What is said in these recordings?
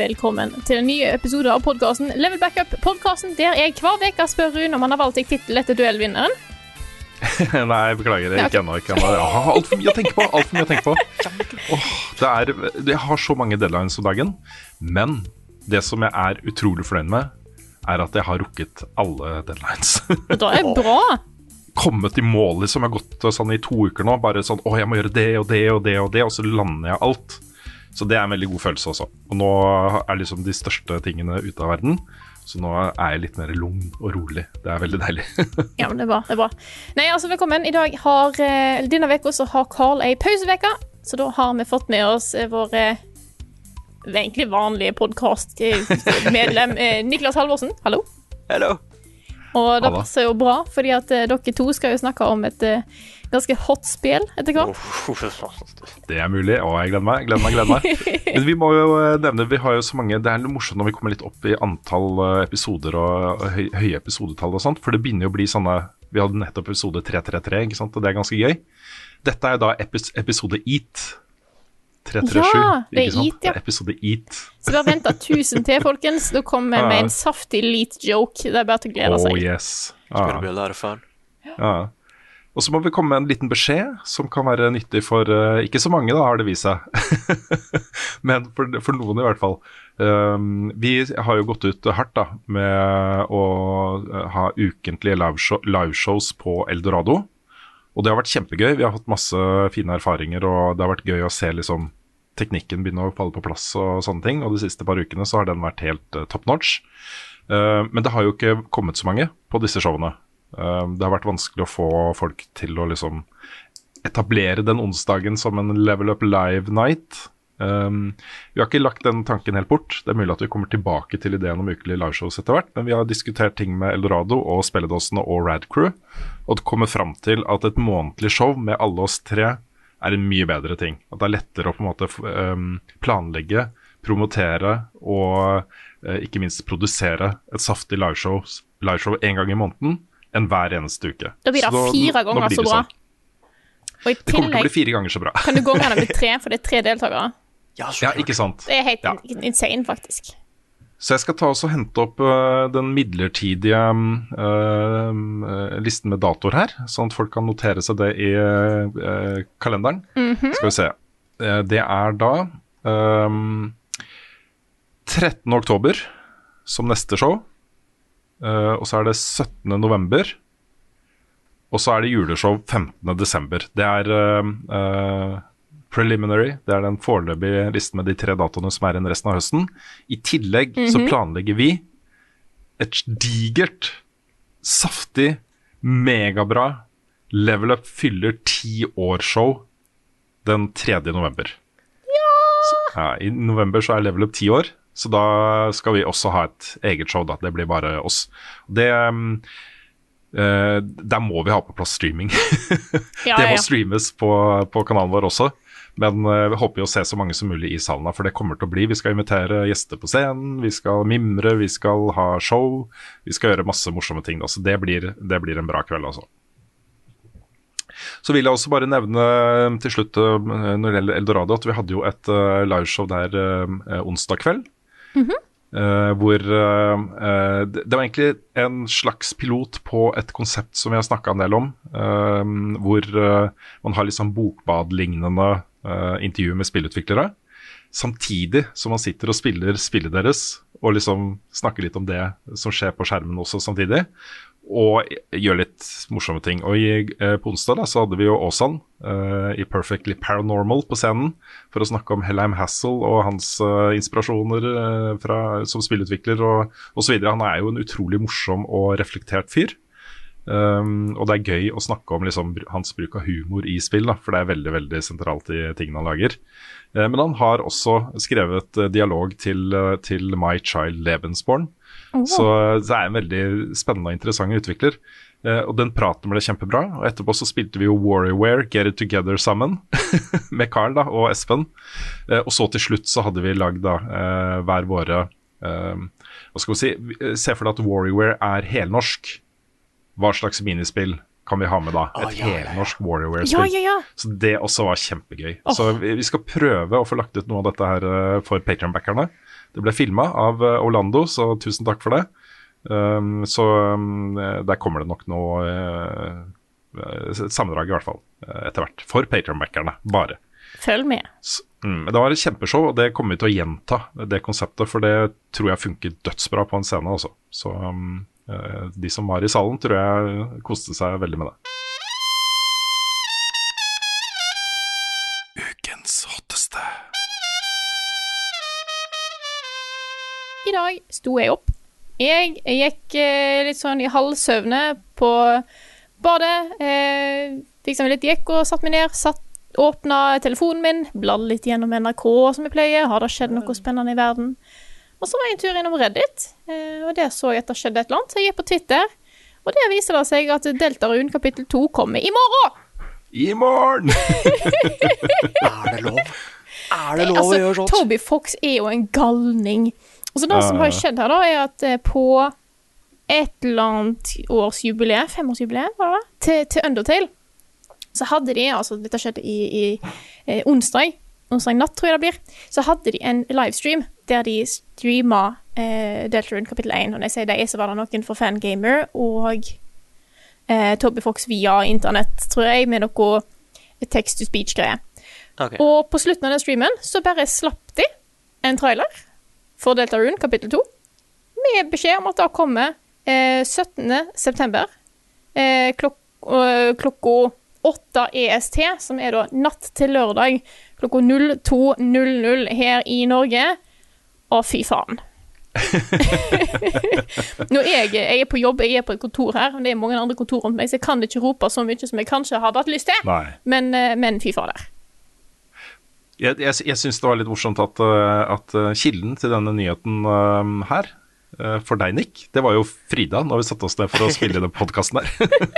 Velkommen til en ny episode av podkasten Level Backup. Podkasten der jeg hver uke spør Rune om han har valgt seg tittel etter duellvinneren. Nei, beklager. det. Ikke ennå. Ikke. Jeg har altfor mye å tenke på. Alt for mye å tenke på. Oh, det er, jeg har så mange deadlines om dagen. Men det som jeg er utrolig fornøyd med, er at jeg har rukket alle deadlines. Da er det bra. Kommet i mål, liksom. Jeg har gått sånn i to uker nå. Bare sånn Å, jeg må gjøre det og det og det og det, og så lander jeg alt. Så det er en veldig god følelse også. Og nå er liksom de største tingene ute av verden. Så nå er jeg litt mer lugn og rolig. Det er veldig deilig. Ja, men det er bra. det er bra. Nei, altså, velkommen. I dag har eh, Denne uka så har Carl ei pauseveke, så da har vi fått med oss eh, vår eh, egentlig vanlige podkast-medlem Niklas Halvorsen. Hallo. Hello. Og det passer jo bra, fordi at dere to skal jo snakke om et ganske hot spill etter hvert. Det er mulig. Å, jeg gleder meg. gleder meg, gleder meg. Men vi må jo eh, nevne Vi har jo så mange Det er litt morsomt når vi kommer litt opp i antall eh, episoder og og høy, høye episodetall og sånt, for det begynner jo å bli sånne Vi hadde nettopp episode 333, ikke sant, og det er ganske gøy. Dette er jo da epis, episode Eat. 337. Ja, det er? Eat, ja. Det er Episode Eat. Så bare vent 1000 til, folkens. Da kommer vi med en saftig leat-joke. Det er bare til å glede Oh seg. yes. Gonna Ja, be a lot Ja. fun. Og så må vi komme med en liten beskjed som kan være nyttig for uh, ikke så mange, da, har det vist seg. Men for, for noen i hvert fall. Um, vi har jo gått ut hardt da, med å eh, ha ukentlige liveshow, liveshows på Eldorado. Og det har vært kjempegøy. Vi har hatt masse fine erfaringer, og det har vært gøy å se liksom teknikken begynne å falle på plass og sånne ting. Og de siste par ukene så har den vært helt uh, top notch. Uh, men det har jo ikke kommet så mange på disse showene. Eh, det har vært vanskelig å få folk til å liksom etablere den onsdagen som en Level Up Live Night. Um, vi har ikke lagt den tanken helt bort. Det er mulig at vi kommer tilbake til ideen om ukelige liveshows etter hvert, men vi har diskutert ting med Eldorado og Spelledåsene og Radcrew, og kommet fram til at et månedlig show med alle oss tre er en mye bedre ting. At det er lettere å på en måte um, planlegge, promotere og uh, ikke minst produsere et saftig liveshow, liveshow en gang i måneden enn hver eneste uke. Da blir det Så fire nå ganger så bra. sånn. Og i Det kommer til å bli fire ganger så bra. kan du gå med det med tre, for det er tre deltakere. Ja, Ja, ikke sant. Det er helt Ja. insane, faktisk. Så jeg skal ta og hente opp uh, den midlertidige øh, listen med datoer her, sånn at folk kan notere seg det i uh, kalenderen. Skal vi se. Det er da øhm, 13. oktober som neste show. Eh, og så er det 17. november. Og så er det juleshow 15. desember. Det er uh, uh, preliminary. Det er den foreløpige listen med de tre datoene som er igjen resten av høsten. I tillegg så planlegger vi et digert, saftig, megabra Level Up fyller ti år-show den 3. november. Så, ja, I november så er Level Up ti år, så da skal vi også ha et eget show. da, Det blir bare oss. Det um, Uh, Der må vi ha på plass streaming. Ja, det må ja. streames på, på kanalen vår også. Men uh, vi håper jo å se så mange som mulig i salen, for det kommer til å bli. Vi skal invitere gjester på scenen, vi skal mimre, vi skal ha show. Vi skal gjøre masse morsomme ting. Så det blir, det blir en bra kveld, altså. Så vil jeg også bare nevne eh, til slutt når det gjelder Eldorado, at vi hadde jo et eh, liveshow der onsdag kveld. Eh, hvor uh, uh, det det var egentlig en slags pilot på et konsept som vi har snakka en del om. eh, hvor man har litt sånn bokbadlignende uh, intervju med spillutviklere. Samtidig som man sitter og spiller spillet deres, og liksom snakker litt om det som skjer på skjermen også samtidig. Og gjør litt morsomme ting. Og i, eh, På onsdag da, så hadde vi jo Aasan eh, i Perfectly Paranormal på scenen for å snakke om Hellheim Hassel og hans eh, inspirasjoner eh, fra, som spillutvikler og osv. Han er jo en utrolig morsom og reflektert fyr. Um, og det er gøy å snakke om liksom, hans bruk av humor i spill, da, for det er veldig veldig sentralt i tingene han lager. Eh, men han har også skrevet eh, dialog til, til My Child Lebensborn. Så så det er en veldig spennende og interessant utvikler. Uh, og den praten ble kjempebra. Og etterpå så spilte vi jo Warrior Get It Together sammen. med Carl da, og Espen. Uh, og så til slutt så hadde vi lagd da uh, hver våre Hva skal vi si? Se for deg at Warrior er helnorsk. Hva slags minispill kan vi ha med da? Et helnorsk Ja, Warriorware-spill. ja, ja. Så det også var kjempegøy. Så vi vi skal prøve å få lagt ut noe av dette her for Patreon-backerne. Det ble filma av eh, Orlando, så tusen takk for det. Um, så um, eh, der kommer det nok noe uh, eh, sammendrag, i hvert fall, etter hvert. For Patreon-backerne, bare. Følg med. Så, Mm, det var et kjempeshow, og det kommer vi til å gjenta, det konseptet. For det tror jeg funker dødsbra på en scene, altså. Så um, de som var i salen, tror jeg koste seg veldig med det. Dag sto jeg opp. Jeg gikk eh, litt sånn i halvsøvne på badet. Eh, fikk seg litt gikk og satte meg ned. Satt, åpna telefonen min, bladde litt gjennom NRK som jeg pleier. Har det skjedd noe spennende i verden? Og så var jeg en tur innom Reddit, eh, og der så jeg at det skjedde et eller annet. Så jeg gikk på Twitter, og der viser det seg at Deltarune kapittel 2 kommer i morgen! I morgen! Er det lov? Er det lov å gjøre altså, sånt? Toby Fox er jo en galning. Og så det som har skjedd her, da, er at eh, på et eller annet årsjubileum, femårsjubileum, var det? Til, til Undertale, så hadde de, altså dette skjedde i, i eh, onsdag, onsdag natt tror jeg det blir, så hadde de en livestream der de streama eh, Deltarune kapittel 1. Og når jeg sier det, så var det noen for Fangamer og eh, Toby Fox via internett, tror jeg, med noe text-to-speech-greier. Okay. Og på slutten av den streamen så bare slapp de en trailer for Delta Rune, kapittel 2 med beskjed om at det kommer eh, 17. september eh, klok øh, klokka 8 EST, som er da natt til lørdag klokka 02.00 her i Norge. Å, fy faen. Nå er jeg, jeg er på jobb, jeg er på et kontor her, Men det er mange andre kontor rundt meg, så jeg kan ikke rope så mye som jeg kanskje hadde hatt lyst til, men, eh, men fy fader. Jeg, jeg, jeg syns det var litt morsomt at, uh, at uh, kilden til denne nyheten uh, her, uh, for deg, Nick, det var jo Frida, når vi satte oss ned for å spille den podkasten der.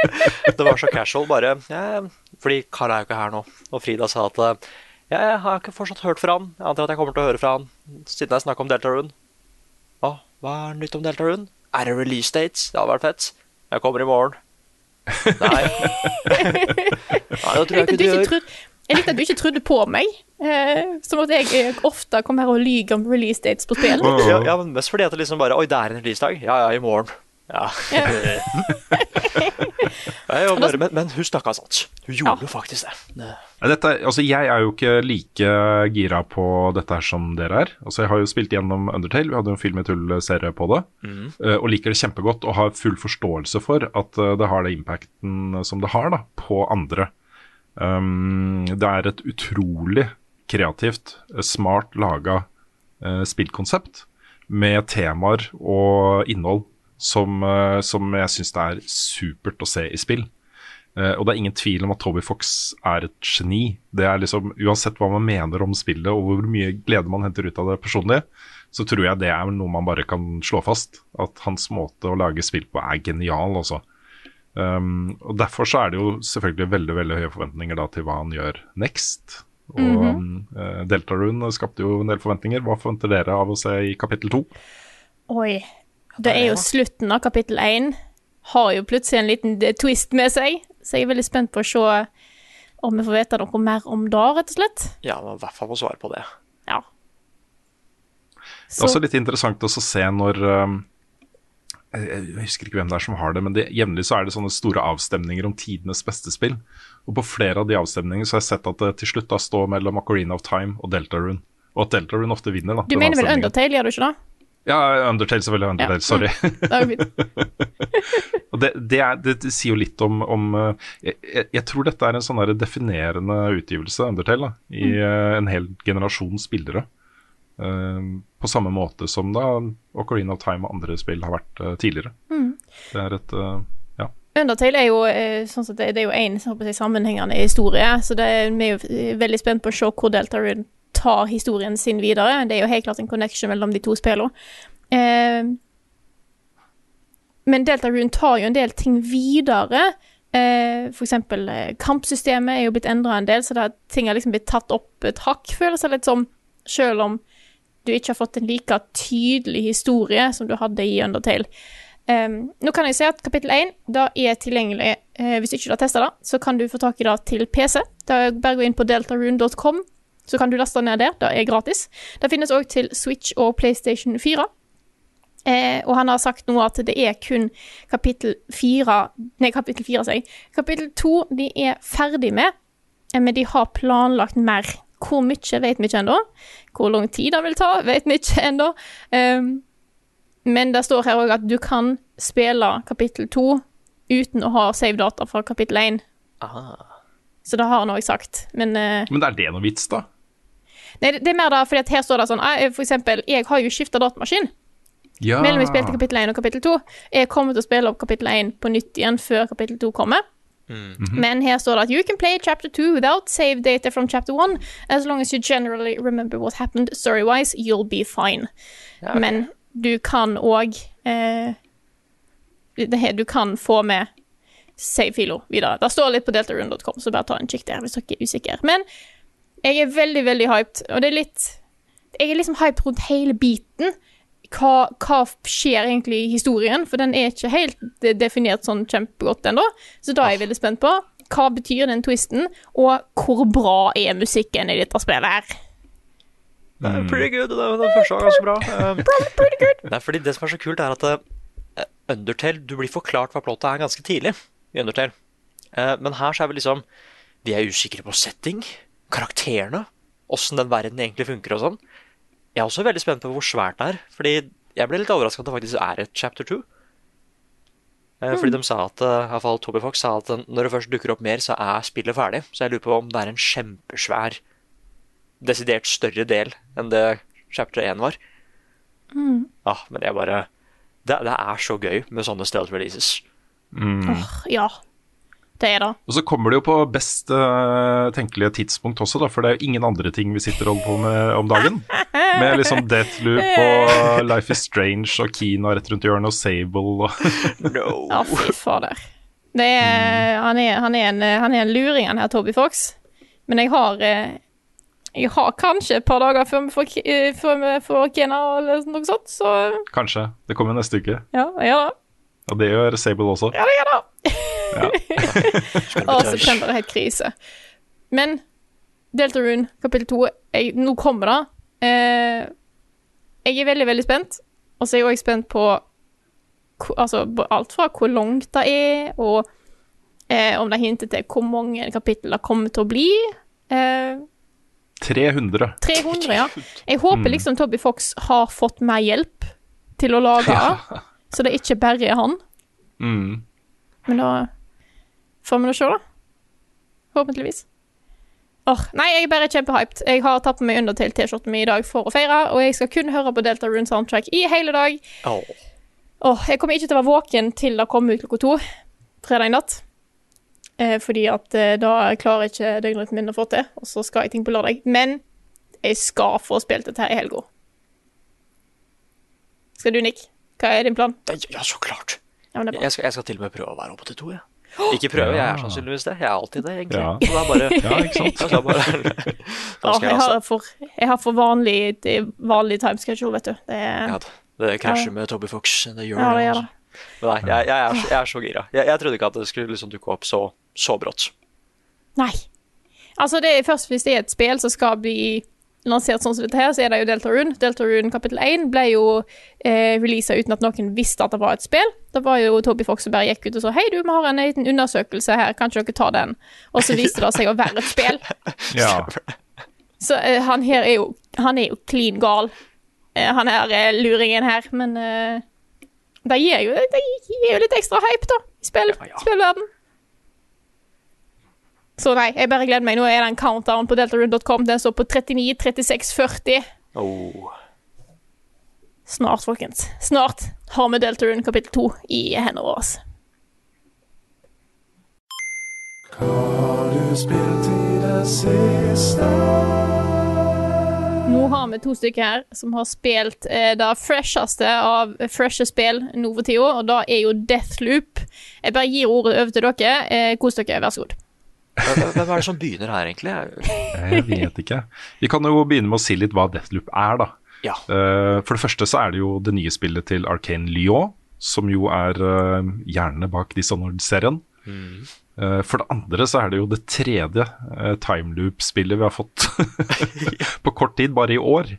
Det var så casual, bare ja, Fordi Karl er jo ikke her nå. Og Frida sa at eh, ja, jeg har ikke fortsatt hørt fra han. Jeg antar at jeg kommer til å høre fra han siden jeg snakker om Deltarune. Å, hva er nytt om Deltarune? Er det release dates? Det hadde vært fett. Jeg kommer i morgen. Nei. Nei, det tror jeg ikke du du gjør. Jeg likte at du ikke trodde på meg. Eh, som at jeg eh, ofte kommer her og lyver om release dates på spill. Ja, ja, men mest fordi at det liksom bare Oi, det er en releasedag. Ja, ja, i morgen. Ja. ja. ja bare, men, men hun snakka sant. Hun gjorde Ja. jo faktisk det. det. Dette, altså jeg er jo ikke like gira på dette her som dere er. Altså Jeg har jo spilt gjennom Undertale, vi hadde jo en Film i tull-serie på det. Mm. Og liker det kjempegodt og har full forståelse for at eh, det har det impacten som det har da, på andre. Um, det er et utrolig kreativt, eh, smart laga uh, spillkonsept med temaer og innhold som, uh, som jeg syns det er supert å se i spill. Uh, og det er ingen tvil om at Toby Fox er et geni. Det er liksom, Uansett hva man mener om spillet og hvor mye glede man henter ut av det personlig, så tror jeg det er noe man bare kan slå fast. At hans måte å lage spill på er genial, også. Um, og Derfor så er det jo selvfølgelig veldig veldig høye forventninger da til hva han gjør next. Og um, Delta Deltarune skapte jo en del forventninger. Hva forventer dere av å se i kapittel to? Oi. Det er jo slutten av kapittel én. Har jo plutselig en liten eh, twist med seg, så jeg er veldig spent på å se om vi får vite noe mer om det, rett og slett. Ja, men i hvert fall få svar på det. Ja. Det er også litt interessant også å se når um, jeg, husker ikke hvem det er som har det, men det, jevnlig så er det sånne store avstemninger om tidenes beste spill. Og på flere av de avstemningene så har jeg sett at det til slutt da står mellom Ocarina of Time og Deltarune. Og at Deltarune ofte vinner, da. Du mener vel. Undertale, gjør du ikke det? Ja, Undertale, selvfølgelig. Undertale, Ja. Sorry. Og det, det, er, det, det sier jo litt om, om eh, jeg, jeg- jeg tror dette er en sånn definerende utgivelse, Undertale, da, i mm. en hel generasjon spillere. Eh, på samme måte som da Ocarina of Time og andre spill har vært eh, tidligere. Det er et eh, ja. Undertale er jo eh, sånn sett, det er jo håper jeg, sammenhengende historie, så det er, vi er jo veldig spent på å se hvor Deltarune tar historien sin videre. Det er jo helt klart en connection mellom de to spillene. Eh, men Deltarune tar jo en del ting videre. Eh, for eksempel kampsystemet er jo blitt endra en del, så det er, ting har liksom blitt tatt opp et hakk, føles det litt som, selv om du ikke har fått en like tydelig historie som du hadde i Undertale. Um, nå kan jeg si at kapittel 1 da er tilgjengelig Uh, Hvis ikke du har testa det, så kan du få tak i det til PC. Da Bare gå inn på deltarune.com, så kan du laste ned der. Det er gratis. Det finnes òg til Switch og PlayStation 4. Eh, og han har sagt nå at det er kun kapittel 4 Nei, kapittel fire, sier jeg. Kapittel 2 de er ferdig med, eh, men de har planlagt mer. Hvor mye vet vi ikke ennå. Hvor lang tid det vil ta, vet vi ikke ennå. Um, men det står her òg at du kan spille kapittel 2 uten å ha save-data fra kapittel 1. Ah. Så det har han òg sagt. Men uh, Men er det noe vits, da? Nei, det det er mer da, fordi at her står det sånn For eksempel, jeg har jo skifta datamaskin Ja. mellom vi spilte kapittel 1 og kapittel 2. Jeg kommer til å spille opp kapittel 1 på nytt igjen før kapittel 2 kommer. Men her står det at you can play chapter 2 without save data from chapter 1 as long as you generally remember what happened story-wise, you'll be fine. Ja, okay. Men du kan òg eh, Du kan få med Save filo videre. Det står litt på deltarune.com, så bare ta en kikk der hvis dere er usikre. Men jeg er veldig, veldig hyped, og det er litt Jeg er liksom hyped rundt hele biten. Hva, hva skjer egentlig i historien? For den er ikke helt definert sånn kjempegodt ennå. Så da er jeg veldig spent på. Hva betyr den twisten, og hvor bra er musikken i dette spillet her? Er pretty good. Det, det første var ganske bra. Um, Nei, fordi det som er så kult, er at uh, Undertale Du blir forklart hva plottet er ganske tidlig i Undertale. Uh, men her så er vi liksom Vi er usikre på setting, karakterene, åssen den verden egentlig funker og sånn. Jeg er også veldig spent på hvor svært det er, fordi jeg ble litt overraska at det faktisk er et chapter two. Mm. Fordi de sa at, iallfall i hvert fall Toby Fox sa at når det først dukker opp mer, så er spillet ferdig. Så jeg lurer på om det er en kjempesvær desidert større del enn det chapter 1 var. Ja, men jeg bare det, det er så gøy med sånne stealth releases. Ja, det er det. Og så kommer det jo på best uh, tenkelige tidspunkt også, da, for det er jo ingen andre ting vi sitter og holder på med om dagen. Med liksom Deathloop og Life is Strange og Kina rett rundt hjørnet og Sable og No. Ja, fy fader. Det er, han, er, han, er en, han er en luring, han her Toby Fox. Men jeg har eh, Jeg har kanskje et par dager før vi får, eh, før vi får Kena eller noe sånt, så Kanskje. Det kommer neste uke. ja, jeg gjør det. Og det gjør Sable også. Ja, det gjør det. Å, september er helt krise. Men Deltarune kapittel to, nå kommer det. Eh, jeg er veldig, veldig spent. Og så er jeg også spent på altså, alt fra hvor langt det er, og eh, om det hinter til hvor mange kapittel det kommer til å bli. Eh, 300. 300, ja. Jeg håper liksom Toby Fox har fått mer hjelp til å lage det, så det ikke bare er han. Mm. Men da vi nå se, da. Forhåpentligvis. Åh, nei, jeg er bare kjempehyped. Jeg har tatt på meg Undertale-T-skjorten min i dag for å feire, og jeg skal kun høre på Delta Rune Soundtrack i hele dag. Åh. Åh, jeg kommer ikke til å være våken til det kommer ut klokka to fredag natt. Eh, fordi at eh, da klarer ikke døgnrytmen min å få til, og så skal jeg ting på lørdag. Men jeg skal få spilt dette her i helga. Skal du, Nick? Hva er din plan? Ja, ja, så klart. Ja. Jeg skal, jeg skal til og med prøve å være oppe til to, jeg. Ikke prøve, jeg er sannsynligvis det. Jeg er alltid det, egentlig. Ja. Så det er bare Ja, ikke sant? Da skal bare Da skal jeg jeg altså har for, jeg har for vanlig, vanlig time schedule, vet du. Det er, ja, Det krasjer med Toby Fox. Det gjør Ja, det gjør altså. Men nei, jeg, jeg, er, så- jeg er så gira. Jeg, jeg trodde ikke at det skulle liksom dukke opp så, så brått. Nei. Altså, det er først hvis det er et spill som skal bli lansert sånn som dette her, så er det jo Deltarune. Deltarune kapittel 1 ble jo eh, releasa uten at noen visste at det var et spill. Det var jo Toby Fox som bare gikk ut og sa hei, du, vi har en liten undersøkelse her, kan ikke dere ta den? Og så viste det seg å være et spill. Ja. Så eh, han her er jo Han er jo clean gal. eh, han her eh, luringen her, men eh, det gir jo, det gir jo litt ekstra hype, da, i spill, Ja, ja. spillverden. Så nei, jeg bare gleder meg. Nå er det en countdown på deltarune.com. Den står på 39, 36, 40. Oh. Snart, folkens. Snart har vi Deltarune kapittel 2 i hendene våre. Nå har vi to stykker her som har spilt eh, det fresheste av freshe spill nå for tida, og det er jo Deathloop. Jeg bare gir ordet over til dere. Eh, Kos dere, vær så god. Hvem er det som begynner her, egentlig? Jeg vet ikke. Vi kan jo begynne med å si litt hva Deathloop er, da. Ja. Eh, for det første så er det jo det nye spillet til Arcane Lyon, som jo er uh, hjernene bak Dishonored-serien. Mm. for det andre så er det jo det tredje uh, timeloop-spillet vi har fått på kort tid, bare i år.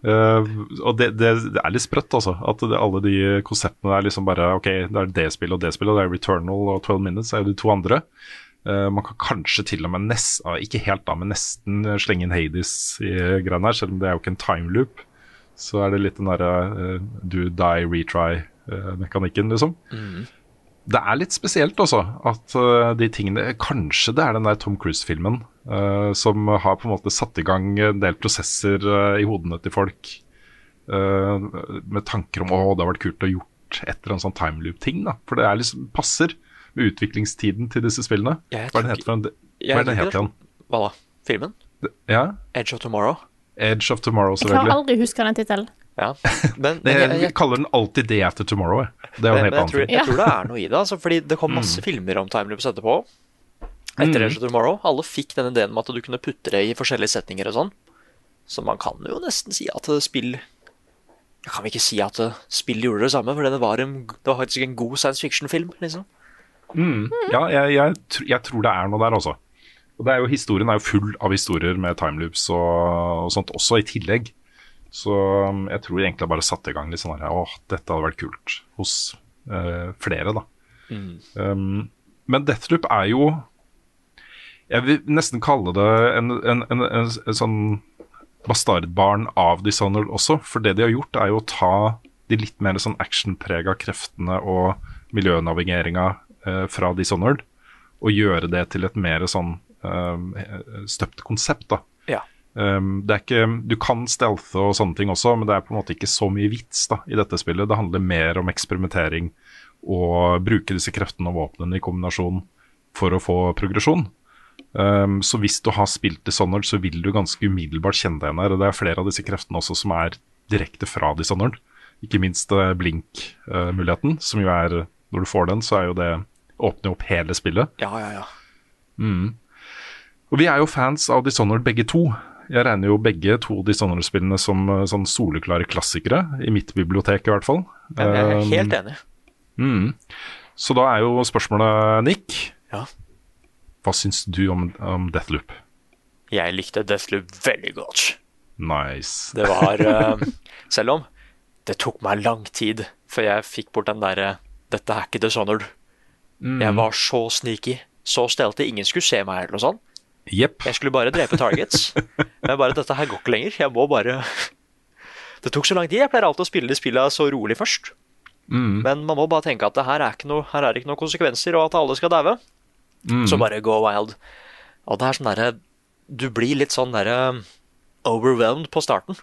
Eh, og det, det, det er litt sprøtt, altså. At det, alle de konseptene er liksom bare Ok, det er det spillet og det spillet, og det er Returnal og 12 Minutes er jo de to andre. Eh, man kan kanskje til og med nest, ah, ikke helt da, men nesten eh, slenge inn Hades i greiene her, selv om det er jo ikke en timeloop. Så er det litt den derre eh, do, die, retry-mekanikken, liksom. Det er litt spesielt også at eh, de tingene Kanskje det er den der Tom Cruise-filmen eh, som har på en måte satt i gang en del prosesser eh, i hodene til folk eh, med tanker om å, det har vært kult å gjort etter en sånn timeloop-ting. da For det er liksom, passer med utviklingstiden til disse spillene. Hva er den heter hva er den het igjen? Hva da? Filmen? Ja? Edge of Tomorrow? Edge of Tomorrow, Jeg klarer aldri å huske den tittelen. Ja. Men, men jeg, jeg, vi jeg, kaller den alltid Day After Tomorrow. jeg. Det er jo en helt annet. jeg, annen tror, ting. jeg tror det er noe i det. Altså, fordi det kom masse filmer om timeloops etterpå. Etter Edge of Tomorrow. Alle fikk den ideen om at du kunne putte det i forskjellige setninger og sånn. Så man kan jo nesten si at spill Jeg kan vel ikke si at spill gjorde det samme, for det var, en, det var faktisk en god science fiction-film. liksom. Ja, jeg, jeg, jeg tror det er noe der, altså. Og det er jo, Historien er jo full av historier med timeloops og, og sånt også, i tillegg. Så um, jeg tror egentlig jeg bare satte i gang litt sånn her Åh, dette hadde vært kult hos uh, flere, da. Um, men Deathloop er jo Jeg vil nesten kalle det en, en, en, en, sånn bastardbarn av Dishonored også. For det de har gjort, er jo å ta de litt mer sånn actionprega kreftene og miljønavigeringa fra Dishonored, og gjøre det til et mer sånn eh, støpt konsept, da. Ja. Um, det er ikke, du kan stealthe og sånne ting også, men det er på en måte ikke så mye vits da, i dette spillet. Det handler mer om eksperimentering og bruke disse kreftene og våpnene i kombinasjon for å få progresjon. Um, så hvis du har spilt Dishonored, så vil du ganske umiddelbart kjenne deg igjen her. Og det er flere av disse kreftene også som er direkte fra Dishonored. Ikke minst uh, blink-muligheten, som jo er Når du får den, så er jo det åpner opp hele spillet. Ja, ja, ja. Og vi er jo fans av Dishonored begge to. Jeg regner jo begge to Dishonored-spillene som uh, sånn soleklare klassikere, i mitt bibliotek i hvert fall. Jeg jeg er Um, helt enig. Så da er jo spørsmålet, Nick, Ja. hva syns du om, om Deathloop? Jeg likte Deathloop veldig godt. Nice. Det var uh, Selv om det tok meg lang tid før jeg fikk bort den derre Dette er ikke Dishonored. Jeg var så sneaky, så stelte. Ingen skulle se meg eller noe sånt. Yep. Jeg skulle bare drepe targets. Men bare dette her går ikke lenger. Jeg må bare Det tok så lang tid. Jeg pleier alltid å spille de spillene så rolig først. Men man må bare tenke at det her er, ikke noe, her er det ikke noen konsekvenser, og at alle skal daue. Så bare go wild. Og det er sånn derre Du blir litt sånn derre overwhelmed på starten.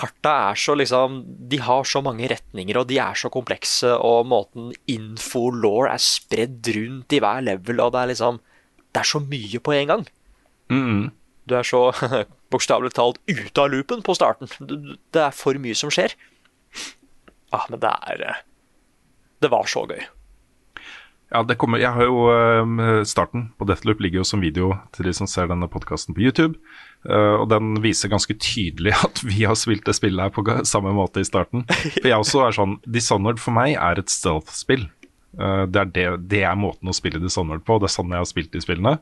Karta er så liksom De har så mange retninger, og de er så komplekse, og måten info-law er spredd rundt i hver level, og det er liksom Det er så mye på en gang. Du er så bokstavelig talt ute av loopen på starten. Det er for mye som skjer. Ah, men det er eh, Det var så gøy. Ja, det kommer, jeg har jo eh, Starten på Deathloop ligger jo som video til de som ser denne podkasten på YouTube. Eh, og den viser ganske tydelig at vi har spilt det spillet her på samme måte i starten. For jeg også er sånn Dishonored for meg er et stealth-spill. Eh, det, er det, det er måten å spille Dishonored på, det er sånn jeg har spilt de spillene.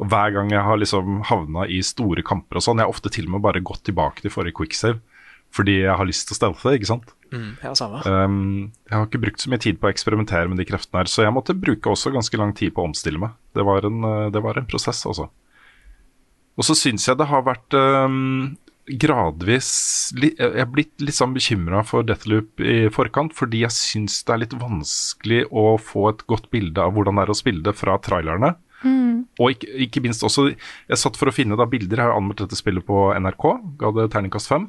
Og hver gang jeg har liksom havna i store kamper og sånn, jeg har ofte til og med bare gått tilbake til forrige quicksave. Fordi jeg har lyst til å stealthe, ikke sant. Mm, ja, samme. Um, jeg har ikke brukt så mye tid på å eksperimentere med de kreftene her, så jeg måtte bruke også ganske lang tid på å omstille meg. Det var en, uh, det var en prosess, altså. Og så syns jeg det har vært um, gradvis Jeg er blitt litt sånn bekymra for Deathloop i forkant, fordi jeg syns det er litt vanskelig å få et godt bilde av hvordan det er å spille det fra trailerne. Og ikke, ikke minst også Jeg satt for å finne da bilder, jeg har anmeldt dette spillet på NRK, ga det terningkast fem.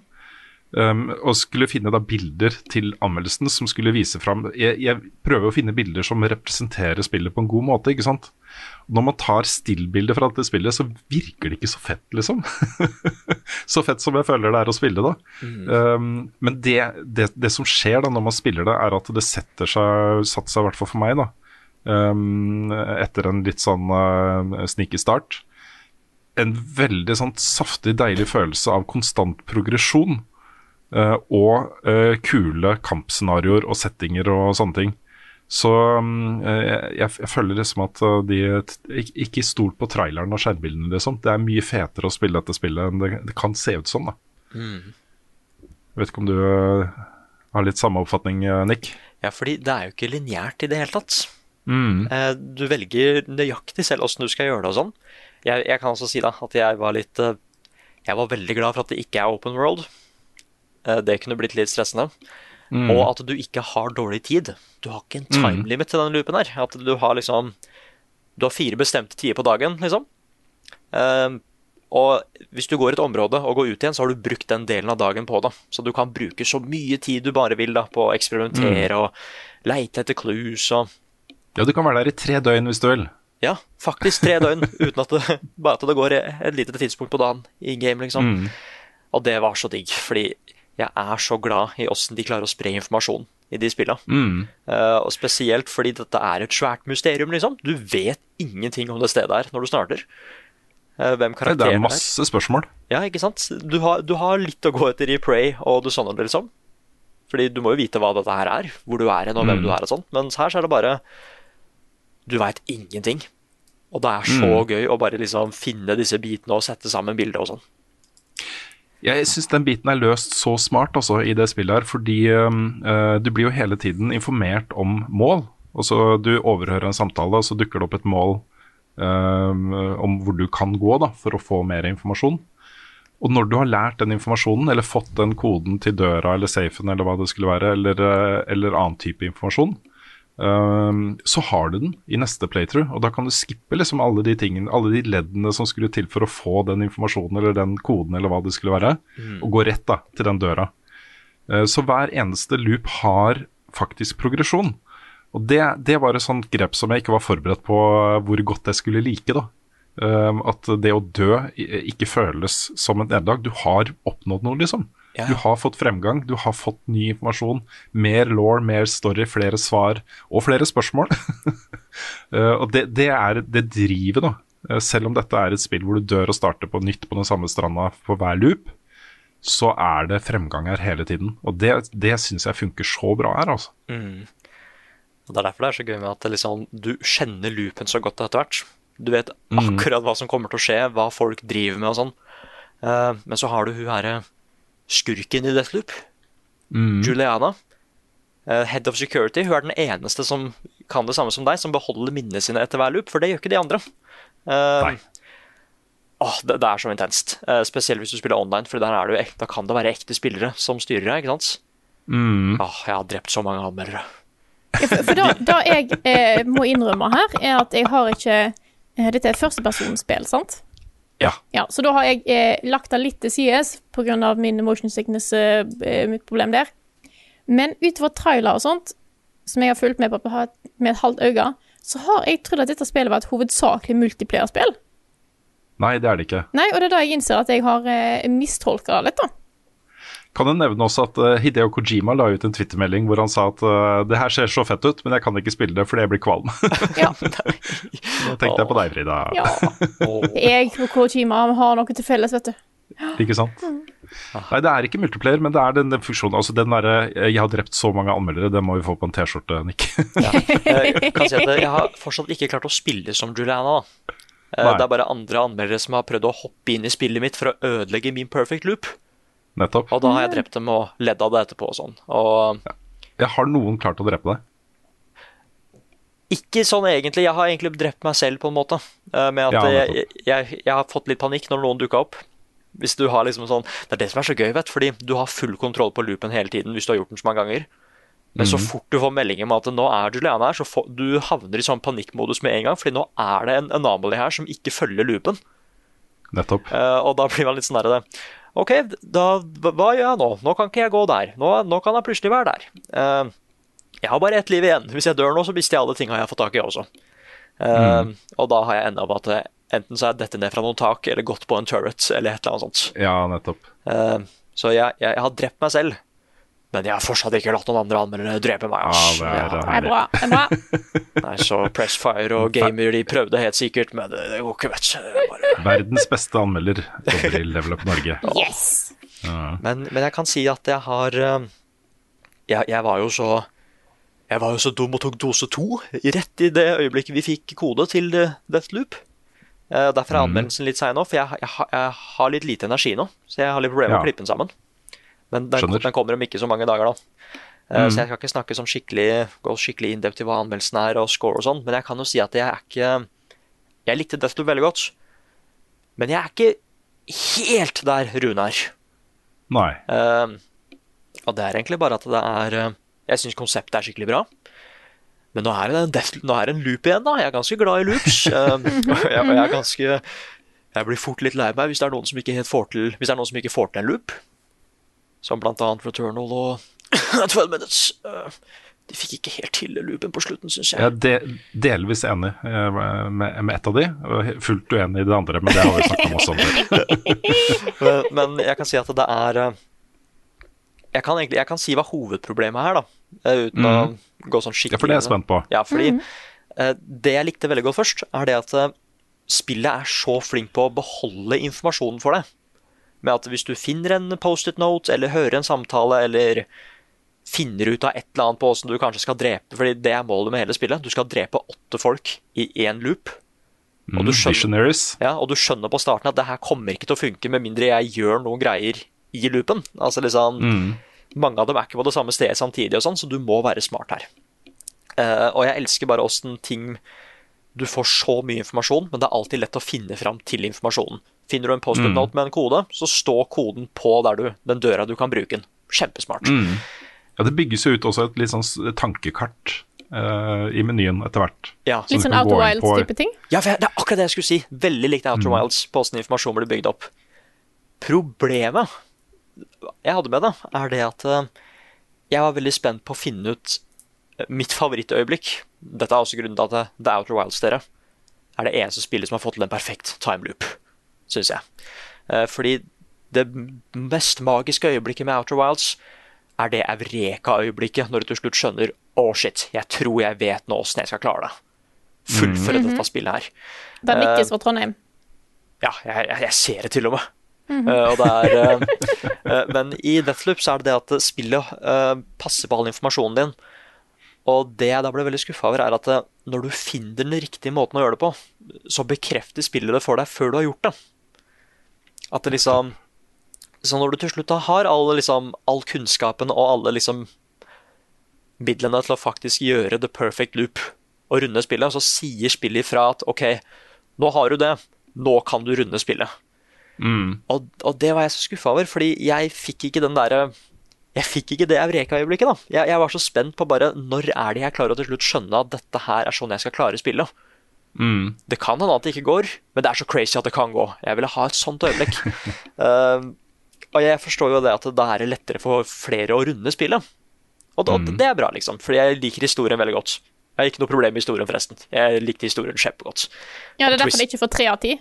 Um, og skulle finne da bilder til anmeldelsen som skulle vise fram jeg, jeg prøver å finne bilder som representerer spillet på en god måte, ikke sant. Når man tar stillbilder fra dette spillet, så virker det ikke så fett, liksom. så fett som jeg føler det er å spille, da. Um, men det, det, det som skjer da når man spiller det, er at det setter seg, satt seg i hvert fall for meg, da. Um, etter en litt sånn uh, sneaky start. En veldig sånn saftig, deilig følelse av konstant progresjon. Uh, og uh, kule kampscenarioer og settinger og sånne ting. Så um, jeg, jeg føler liksom at de ikke, stol på traileren og skjermbildene, liksom. Det er mye fetere å spille dette spillet enn det, det kan se ut som, da. Mm. vet ikke om du har litt samme oppfatning, Nick? Ja, fordi det er jo ikke lineært i det hele tatt. Mm. Eh, Du velger nøyaktig selv åssen du skal gjøre det og sånn. Jeg, jeg kan også si da at jeg var litt eh, Jeg var veldig glad for at det ikke er open world. Eh, Det kunne blitt litt stressende. Og at du ikke har dårlig tid. Du har ikke en time limit til den loopen her. At du har liksom Du har fire bestemte tider på dagen, liksom. Uh, og hvis du går et område og går ut igjen, så har du brukt den delen av dagen på det. Så du kan bruke så mye tid du bare vil da på å eksperimentere og leite etter clues og Ja, du kan være der i tre døgn hvis du vil. Ja, faktisk tre døgn uten at det bare at det går et lite tidspunkt på dagen i game, liksom. Mm. Og det var så digg, fordi jeg er så glad i åssen de klarer å spre informasjon i de spilla. Mm. Uh, og spesielt fordi dette er et svært mysterium, liksom. Du vet ingenting om det stedet her når du starter. Uh, hvem Det karakteren er er. masse spørsmål. Ja, ikke sant? Du har, du har litt å gå etter i Prey og Dishonored, liksom. Fordi du må jo vite hva dette her er, hvor du er hen og hvem Mm. du er og sånn. Mens her så er det bare Du veit ingenting. Og det er så Mm. gøy å bare liksom finne disse bitene og sette sammen bilder og sånn. Jeg syns den biten er løst så smart altså, i det spillet her, fordi eh, du blir jo hele tiden informert om mål. Og så Du overhører en samtale, og så dukker det opp et mål uh, om hvor du kan gå da, for å få mer informasjon. Og når du har lært den informasjonen, eller fått den koden til døra eller safen, eller hva det skulle være, eller, eh, eller annen type informasjon, så har du den i neste playthrough. Og da kan du skippe liksom alle de tingene, alle de leddene som skulle til for å få den informasjonen eller den koden eller hva det skulle være, og gå rett da til den døra. Eh, Så hver eneste loop har faktisk progresjon. Og det, det var et sånt grep som jeg ikke var forberedt på eh, hvor godt jeg skulle like. da. Um, at det å dø ikke føles som et nederlag. Du har oppnådd noe, liksom. Ja. Du har fått fremgang, du har fått ny informasjon. Mer law, mer story, flere svar og flere spørsmål. Uh, og det, det er det drivet, da. Uh, selv om dette er et spill hvor du dør og starter på nytt på den samme stranda på hver loop, så er det fremgang her hele tiden. Og det, det syns jeg funker så bra her, altså. Og Det er derfor det er så gøy med at liksom, du kjenner loopen så godt etter hvert. Du vet akkurat hva som kommer til å skje, hva folk driver med og sånn. Uh, men så har du hun herre skurken i Deathloop, Juliana. eh, head of security. Hun er den eneste som kan det samme som deg, som beholder minnene sine etter hver loop, for det gjør ikke de andre. Uh, Nei. Åh, det, det er så intenst. Uh, spesielt hvis du spiller online, for der er det jo, da kan det være ekte spillere som styrer deg. ikke sant? Åh, jeg har drept så mange anmeldere. Ja, for, for da, da jeg eh, må innrømme her, er at jeg har ikke Dette er førstepersonsspill, sant? Ja. Ja, Så da har jeg eh, lagt det litt til sides pga. min motion sickness, eh, eh, mitt problem der. Men utover trailer og sånt, som jeg har fulgt med på på med et halvt øye, så har jeg trodd at dette spillet var et hovedsakelig multiplayerspill. Nei, det er det ikke. Nei, og det er da jeg innser at jeg har eh, mistolka det litt, da. Kan jeg nevne også at uh, Hideo Kojima la ut en twittermelding hvor han sa at uh, det her ser så fett ut, men jeg kan ikke spille det fordi jeg blir kvalm. Ja. Nå tenkte jeg på deg, Frida. ja. Jeg og Kojima har noe til felles, vet du. Ikke sant? Nei, det er ikke multiplayer, men det er den, den funksjonen. Altså den derre eh, 'jeg har drept så mange anmeldere', det må vi få på en T-skjorte, Nick. Jeg kan si at jeg har fortsatt ikke klart å spille som Juliana. da. Eh, Nei. Det er bare andre anmeldere som har prøvd å hoppe inn i spillet mitt for å ødelegge min perfect loop. Nettopp. Og da har jeg drept dem og ledd av det etterpå og sånn. Og ja. har noen klart å drepe deg. ikke sånn egentlig. Jeg har egentlig drept meg selv på en måte. eh, Med at Ja, jeg, jeg, jeg har fått litt panikk når noen dukka opp. Hvis du har liksom sånn Det er det som er så gøy, vet fordi du har full kontroll på loopen hele tiden hvis du har gjort den så mange ganger. Men så fort du får melding om at nå er Juliana her, så får, du havner i sånn panikkmodus med en gang. fordi nå er det en anomaly her som ikke følger loopen. Nettopp. Uh, og da blir man litt sånn der OK, da, hva gjør jeg nå? Nå kan ikke jeg gå der. Nå, nå kan jeg plutselig være der. Uh, jeg har bare ett liv igjen. Hvis jeg dør nå, så mister jeg alle tinga jeg har fått tak i også. Eh, Og da har jeg enda opp at eh, enten så er jeg dette ned fra noen tak, eller gått på en turret, eller et eller annet sånt. Ja, nettopp. Uh, så jeg, jeg, jeg har drept meg selv. Men jeg har fortsatt ikke latt noen andre anmeldere drepe meg. ass. Ja, det er- Ja, Det er bra. Det er bra. Nei, så Pressfire og Gamer de prøvde helt sikkert, men det, det går ikke, vet du. Bare- Verdens beste anmelder jobber i Level Up Norge. Yes! Men, men jeg kan si at jeg har eh, jeg, jeg var jo så Jeg var jo så dum og tok dose to rett i det øyeblikket vi fikk kode til eh, Deathloop. Eh, Derfor er anmeldelsen litt sein nå, for jeg, jeg, har- jeg har litt lite energi nå. Så jeg har litt problemer med Ja. å klippe den sammen. Men den, den kommer om ikke så mange dager, da. Mm. Så jeg skal ikke snakke sånn skikkelig gå skikkelig in depth i hva anmeldelsen er og score og sånn, men jeg kan jo si at jeg er ikke Jeg likte Deathloop veldig godt, men jeg er ikke helt der Rune er. Nei. Uh, og det er egentlig bare at det er eh, Jeg syns konseptet er skikkelig bra. Men nå er det en, death, nå er det en loop igjen, da. Jeg er ganske glad i loops. uh, og jeg, og jeg er ganske Jeg blir fort litt lei meg hvis det er noen som ikke helt får til Hvis det er noen som ikke får til en loop. Som annet Returnal og 12 Minutes. eh, de fikk ikke helt til loopen på slutten, syns jeg. Jeg er de, delvis enig eh, med, med ett av de, og fullt uenig i det andre, men det har vi snakket om også men, men jeg kan si at det er eh, jeg kan, egentlig, jeg kan si hva hovedproblemet er, da. Uten Uten å gå sånn skikkelig Ja, for det er jeg spent på. Ja, fordi mm. det jeg likte veldig godt først, er det at spillet er så flink på å beholde informasjonen for deg. Med at hvis du finner en Post-it note, eller hører en samtale, eller finner ut av et eller annet på åssen du kanskje skal drepe Fordi det er målet med hele spillet. Du skal drepe åtte folk i én loop. Og du Mm, skjønner- Visionaries. Ja, og du skjønner på starten at det her kommer ikke til å funke med mindre jeg gjør noen greier i loopen. Altså liksom, Mange av dem er ikke på det samme stedet samtidig, og sånn, så du må være smart her. Uh, og jeg elsker bare åssen ting Du får så mye informasjon, men det er alltid lett å finne fram til informasjonen. Finner du en post-it note med en kode, så står koden på der du, den døra du kan bruke den. Kjempesmart. Ja, det bygges jo ut også et litt sånn tankekart uh, i menyen etter hvert. Ja. Så Litt sånn Outer Wilds-type ting. Ja, det er akkurat det jeg skulle si. Veldig likt Outer Wilds på åssen informasjon blir bygd opp. Problemet jeg hadde med det, er det at eh, jeg var veldig spent på å finne ut eh, mitt favorittøyeblikk. Dette er også grunnen til at The Outer Wilds dere er det eneste spillet som har fått til en perfekt timeloop, syns jeg. Eh, Fordi det mest magiske øyeblikket med Outer Wilds er det Eureka-øyeblikket når du til slutt skjønner Å, shit, jeg tror jeg vet nå åssen jeg skal klare det. Fullføre dette spillet her. Det er nikkes fra Trondheim. Ja, jeg, jeg, jeg ser det til og med. Eh, og det er, uh, eh, men i Deathloop så er det det at spillet uh, passer på all informasjonen din. Og det jeg da ble veldig skuffa over, er at eh, når du finner den riktige måten å gjøre det på, så bekrefter spillet det for deg før du har gjort det. At det liksom Så når du til slutt har all, liksom, all kunnskapen og alle liksom midlene til å faktisk gjøre the perfect loop og runde spillet, så sier spillet ifra at OK, nå har du det, nå kan du runde spillet. Og, og det var jeg så skuffa over, fordi jeg fikk ikke den derre Jeg fikk ikke det Eureka-øyeblikket, da. Jeg, jeg var så spent på bare når er det jeg klarer å til slutt skjønne at dette her er sånn jeg skal klare spillet. Det kan hende at det ikke går, men det er så crazy at det kan gå. Jeg ville ha et sånt øyeblikk. uh, og jeg forstår jo det at da er det lettere for flere å runde spillet. Og da, det er bra, liksom, fordi jeg liker historien veldig godt. Jeg har ikke noe problem med historien, forresten. Jeg likte historien kjempegodt. Ja, det er derfor det ikke får tre av ti.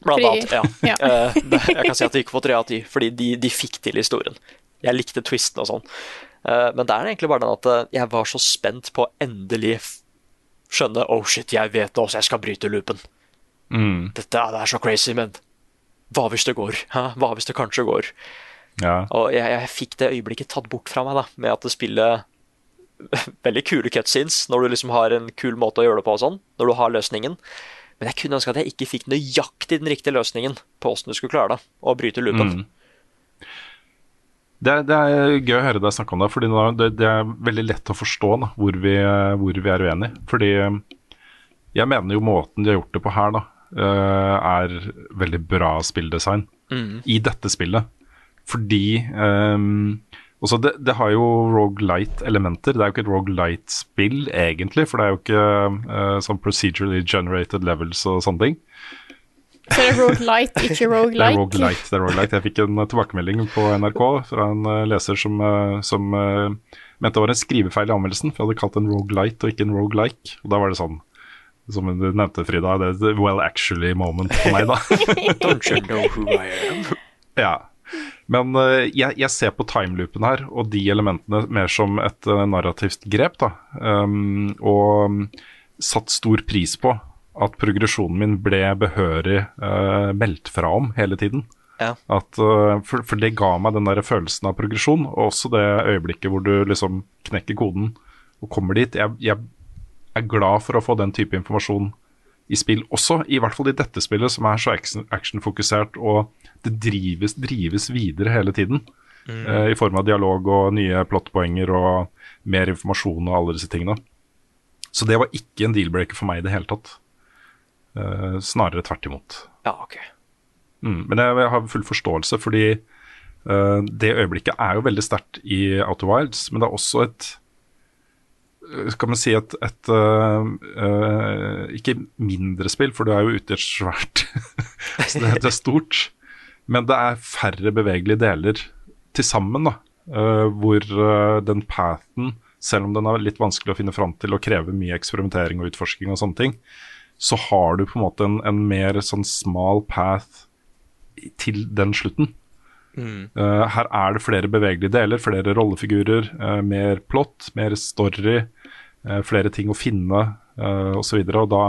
Blant Fordi- annet, ja. ja. Eh, jeg kan si at det ikke får tre av ti, fordi de, de fikk til historien. Jeg likte twisten og sånn. Eh, men det er egentlig bare den at eh, jeg var så spent på endelig skjønne Oh shit, jeg vet nå også jeg skal bryte loopen. Dette er- det er så crazy, men hva hvis det går? Hæ? Hva hvis det kanskje går? Ja. Og jeg, jeg fikk det øyeblikket tatt bort fra meg, da, med at det spiller veldig kule cutscenes når du liksom har en kul måte å gjøre det på og sånn, når du har løsningen. Men jeg kunne ønske at jeg ikke fikk nøyaktig den riktige løsningen på åssen du skulle klare det, å bryte loopen. Det, er- det er gøy å høre deg snakke om det, fordi det, det er veldig lett å forstå da, hvor, vi, hvor vi er uenige. Fordi eh, jeg mener jo måten de har gjort det på her, da, eh, er veldig bra spilldesign. i dette spillet. Fordi um, også det, det har jo Rogalight-elementer. Det er jo ikke et Rogalight-spill, egentlig, for det er jo ikke uh, sånn procedurally generated levels og sånne ting. Så det er roguelite, ikke Det er roguelike. Det er roguelite. Jeg fikk en eh, tilbakemelding på NRK fra en eh, leser som, eh, som mente det var en skrivefeil i anmeldelsen, for jeg hadde kalt den en og ikke en roguelike. Og da var det sånn, som du nevnte, Frida, det er et well actually moment for meg, da. Don't you know who I am? Ja. Men uh, jeg, jeg ser på timeloopen her, og de elementene mer som et uh, narrativt grep. da. Um, og um, satt stor pris på at progresjonen min ble behørig uh, meldt fra om hele tiden. Ja. At, uh, for, for det ga meg den der følelsen av progresjon, og også det øyeblikket hvor du liksom knekker koden og kommer dit. Jeg, jeg er glad for å få den type informasjon i spill også, i hvert fall i dette spillet som er så action- actionfokusert og det drives, drives videre hele tiden. eh, I form av dialog og nye plottpoenger og mer informasjon og alle disse tingene. Så det var ikke en deal-breaker for meg i det hele tatt. Eh, snarere tvert imot. Ja, ok. Mm, men jeg, jeg har full forståelse, fordi eh, det øyeblikket er jo veldig sterkt i Outer Wilds, men det er også et eh, skal man si et, et uh, uh, Ikke mindre spill, for du er jo ute i et svært Så det, det er stort. Men det er færre bevegelige deler til sammen, da. Uh, hvor eh, den pathen, selv om den er litt vanskelig å finne fram til og krever mye eksperimentering og utforsking og sånne ting, så har du på en måte en, en mer sånn smal path til den slutten. Eh, her er det flere bevegelige deler, flere rollefigurer, uh, mer plott, mer story, uh, flere ting å finne uh, osv. Og, så og da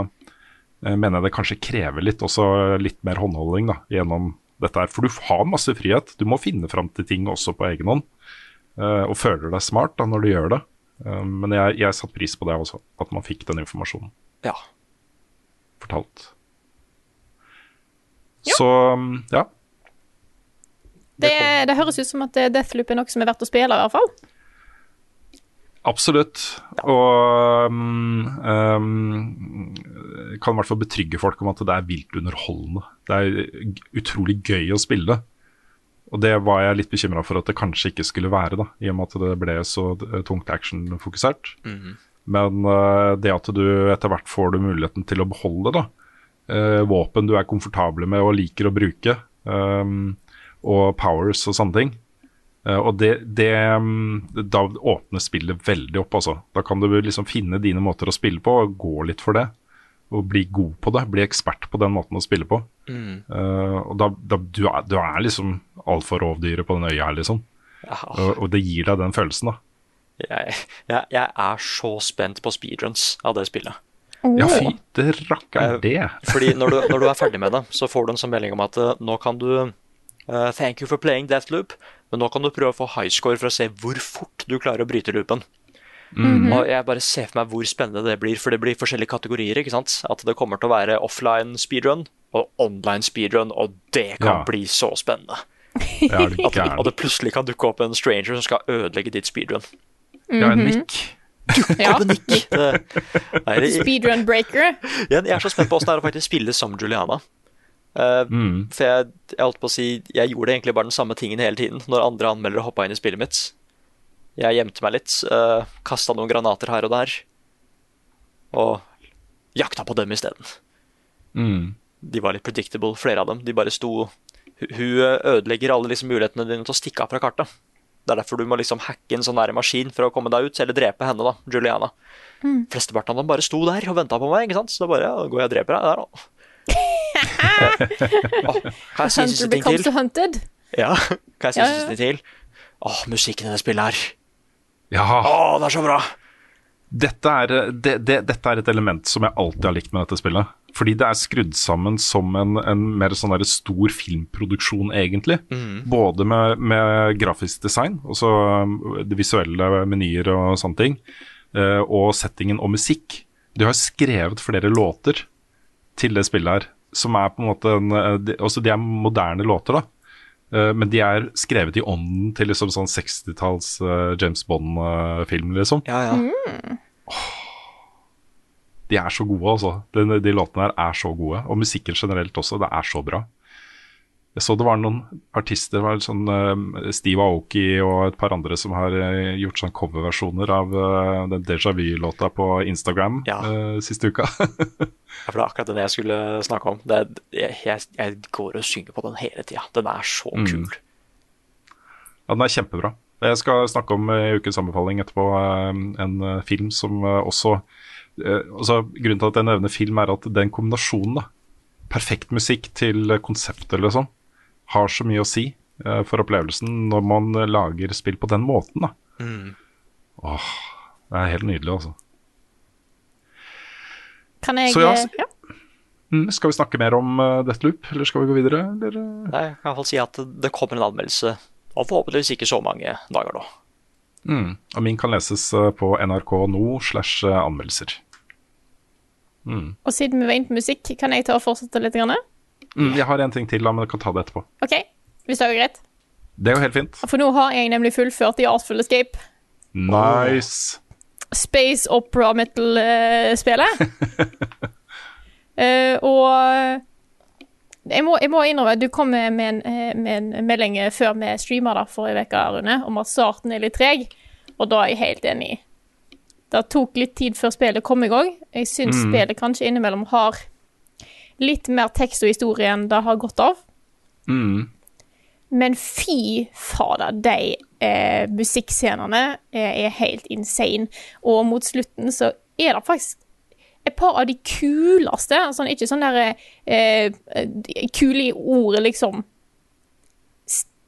mener jeg det kanskje krever litt, også litt mer håndholding da, gjennom dette her. For du har masse frihet. Du må finne fram til ting også på egen hånd. og føler deg smart da når du gjør det. Men jeg, jeg satte pris på det også, at man fikk den informasjonen Ja. Fortalt. Så mm, ja. Det, det høres ut som at eh, Deathloop er noe som er verdt å spille, i hvert fall. Absolutt. Og um, um, kan i hvert fall betrygge folk om at det er vilt underholdende. Det er utrolig gøy å spille. Og det var jeg litt bekymra for at det kanskje ikke skulle være, da, i og med at det ble så tungt actionfokusert. Men eh, det at du etter hvert får du muligheten til å beholde da, eh, våpen du er komfortable med og liker å bruke, um, og powers og sånne ting, og det, det mm, Da åpner spillet veldig opp, altså. Da kan du liksom finne dine måter å spille på, og gå litt for det. Og bli god på det. Bli ekspert på den måten å spille på. Eh, og da, da du, er, du er liksom alfa-rovdyret på den øya her, liksom. Ja. Og, og det gir deg den følelsen, da. Jeg, jeg, jeg er så spent på speedruns av det spillet. Ja, fy det rakker det. Fordi når du, når du er ferdig med det, så får du en sånn melding om at eh, nå kan du uh, Thank you for playing Deathloop, men nå kan du prøve å få high score for å se hvor fort du klarer å bryte loopen. Og jeg bare ser for meg hvor spennende det blir, for det blir forskjellige kategorier. ikke sant? At det kommer til å være offline speedrun og online speedrun, og det kan Ja. bli så spennende. Ja, er At, at det plutselig kan dukke opp en stranger som skal ødelegge ditt speedrun. Ja, en nikk. Ja. Speedrun breaker. jeg, jeg er så spent på åssen det er å faktisk spille som Juliana. Eh, For jeg, jeg holdt på å si Jeg gjorde egentlig bare den samme tingen hele tiden når andre anmeldere hoppa inn i spillet mitt. Jeg gjemte meg litt, uh, kasta noen granater her og der. Og jakta på dem isteden. Mm. De var litt predictable, flere av dem. De bare sto hun ødelegger alle liksom mulighetene dine til å stikke av fra kartet. Det er derfor du må liksom hacke en sånn der maskin for å komme deg ut, eller drepe henne, da, Juliana. Flesteparten av dem bare sto der og venta på meg, ikke sant? så da bare ja, går jeg og dreper deg der, da. oh, kan jeg si siste ting til? hunted. Ja, kan jeg si Ja, ja. siste ting til? Åh, musikken i det spillet her. Ja. Åh, det er så bra! Dette er, det, det, dette er et element som jeg alltid har likt med dette spillet. Fordi det er skrudd sammen som en, en mer sånn der stor filmproduksjon, egentlig. Både med, med grafisk design, altså um, det visuelle menyer og sånne ting, eh, og settingen og musikk. De har skrevet flere låter til det spillet her, som er på en måte en, eh, de, også De er moderne låter, da. Eh, Men de er skrevet i ånden til liksom sånn 60-talls eh, James Bond-film, liksom. Ja, ja. De er så gode, altså. De, de låtene her er så gode. Og musikken generelt også. Det er så bra. Jeg så det var noen artister, var sånn eh, Steve Aoki og et par andre som har eh, gjort sånn coverversjoner av eh, den Deja Vu-låta på Instagram Ja. uh, siste uka. Ja, for det er akkurat den jeg skulle snakke om. Det er, jeg, jeg, går og synger på den hele tida. Den er så Mm. kul. Ja, den er kjempebra. Jeg skal snakke om i ukens anbefaling etterpå en film som også altså, Grunnen til at jeg nevner film, er at den kombinasjonen, da, perfekt musikk til konseptet eller sånn, har så mye å si uh, for opplevelsen når man eh, lager spill på den måten. da. Mm. Åh, det er helt nydelig, altså. Kan jeg Så ja, eh, ja. Mm, skal vi snakke mer om uh, Deathloop, eller skal vi gå videre? Eller? eh? Nei, Jeg kan i hvert fall si at det kommer en anmeldelse og forhåpentligvis ikke så mange dager nå. Mm. Og min kan leses eh, på nrk no slash eh, anmeldelser. Mm. Og siden vi var inne på musikk, kan jeg ta og fortsette litt? Grann? Mm, jeg har en ting til, da, men jeg kan ta det etterpå. OK, hvis det er greit? Det er jo helt fint. For nå har jeg nemlig fullført i Artful Escape. Nice. Space Opera metal-spelet. uh, og jeg må, jeg må innrømme Du kom med, en, eh, med en melding før vi streama forrige uke, Rune, om at starten er litt treg, og da er jeg helt enig. Det tok litt tid før spillet kom i gang. Jeg syns Mm. spillet kanskje innimellom har litt mer tekst og historie enn det har gått av. Mm. Men fy fader, de eh, musikkscenene er, er helt insane. Og mot slutten så er det faktisk et par av de kuleste sånn, Ikke sånn eh, eh, Kule i ordet, liksom.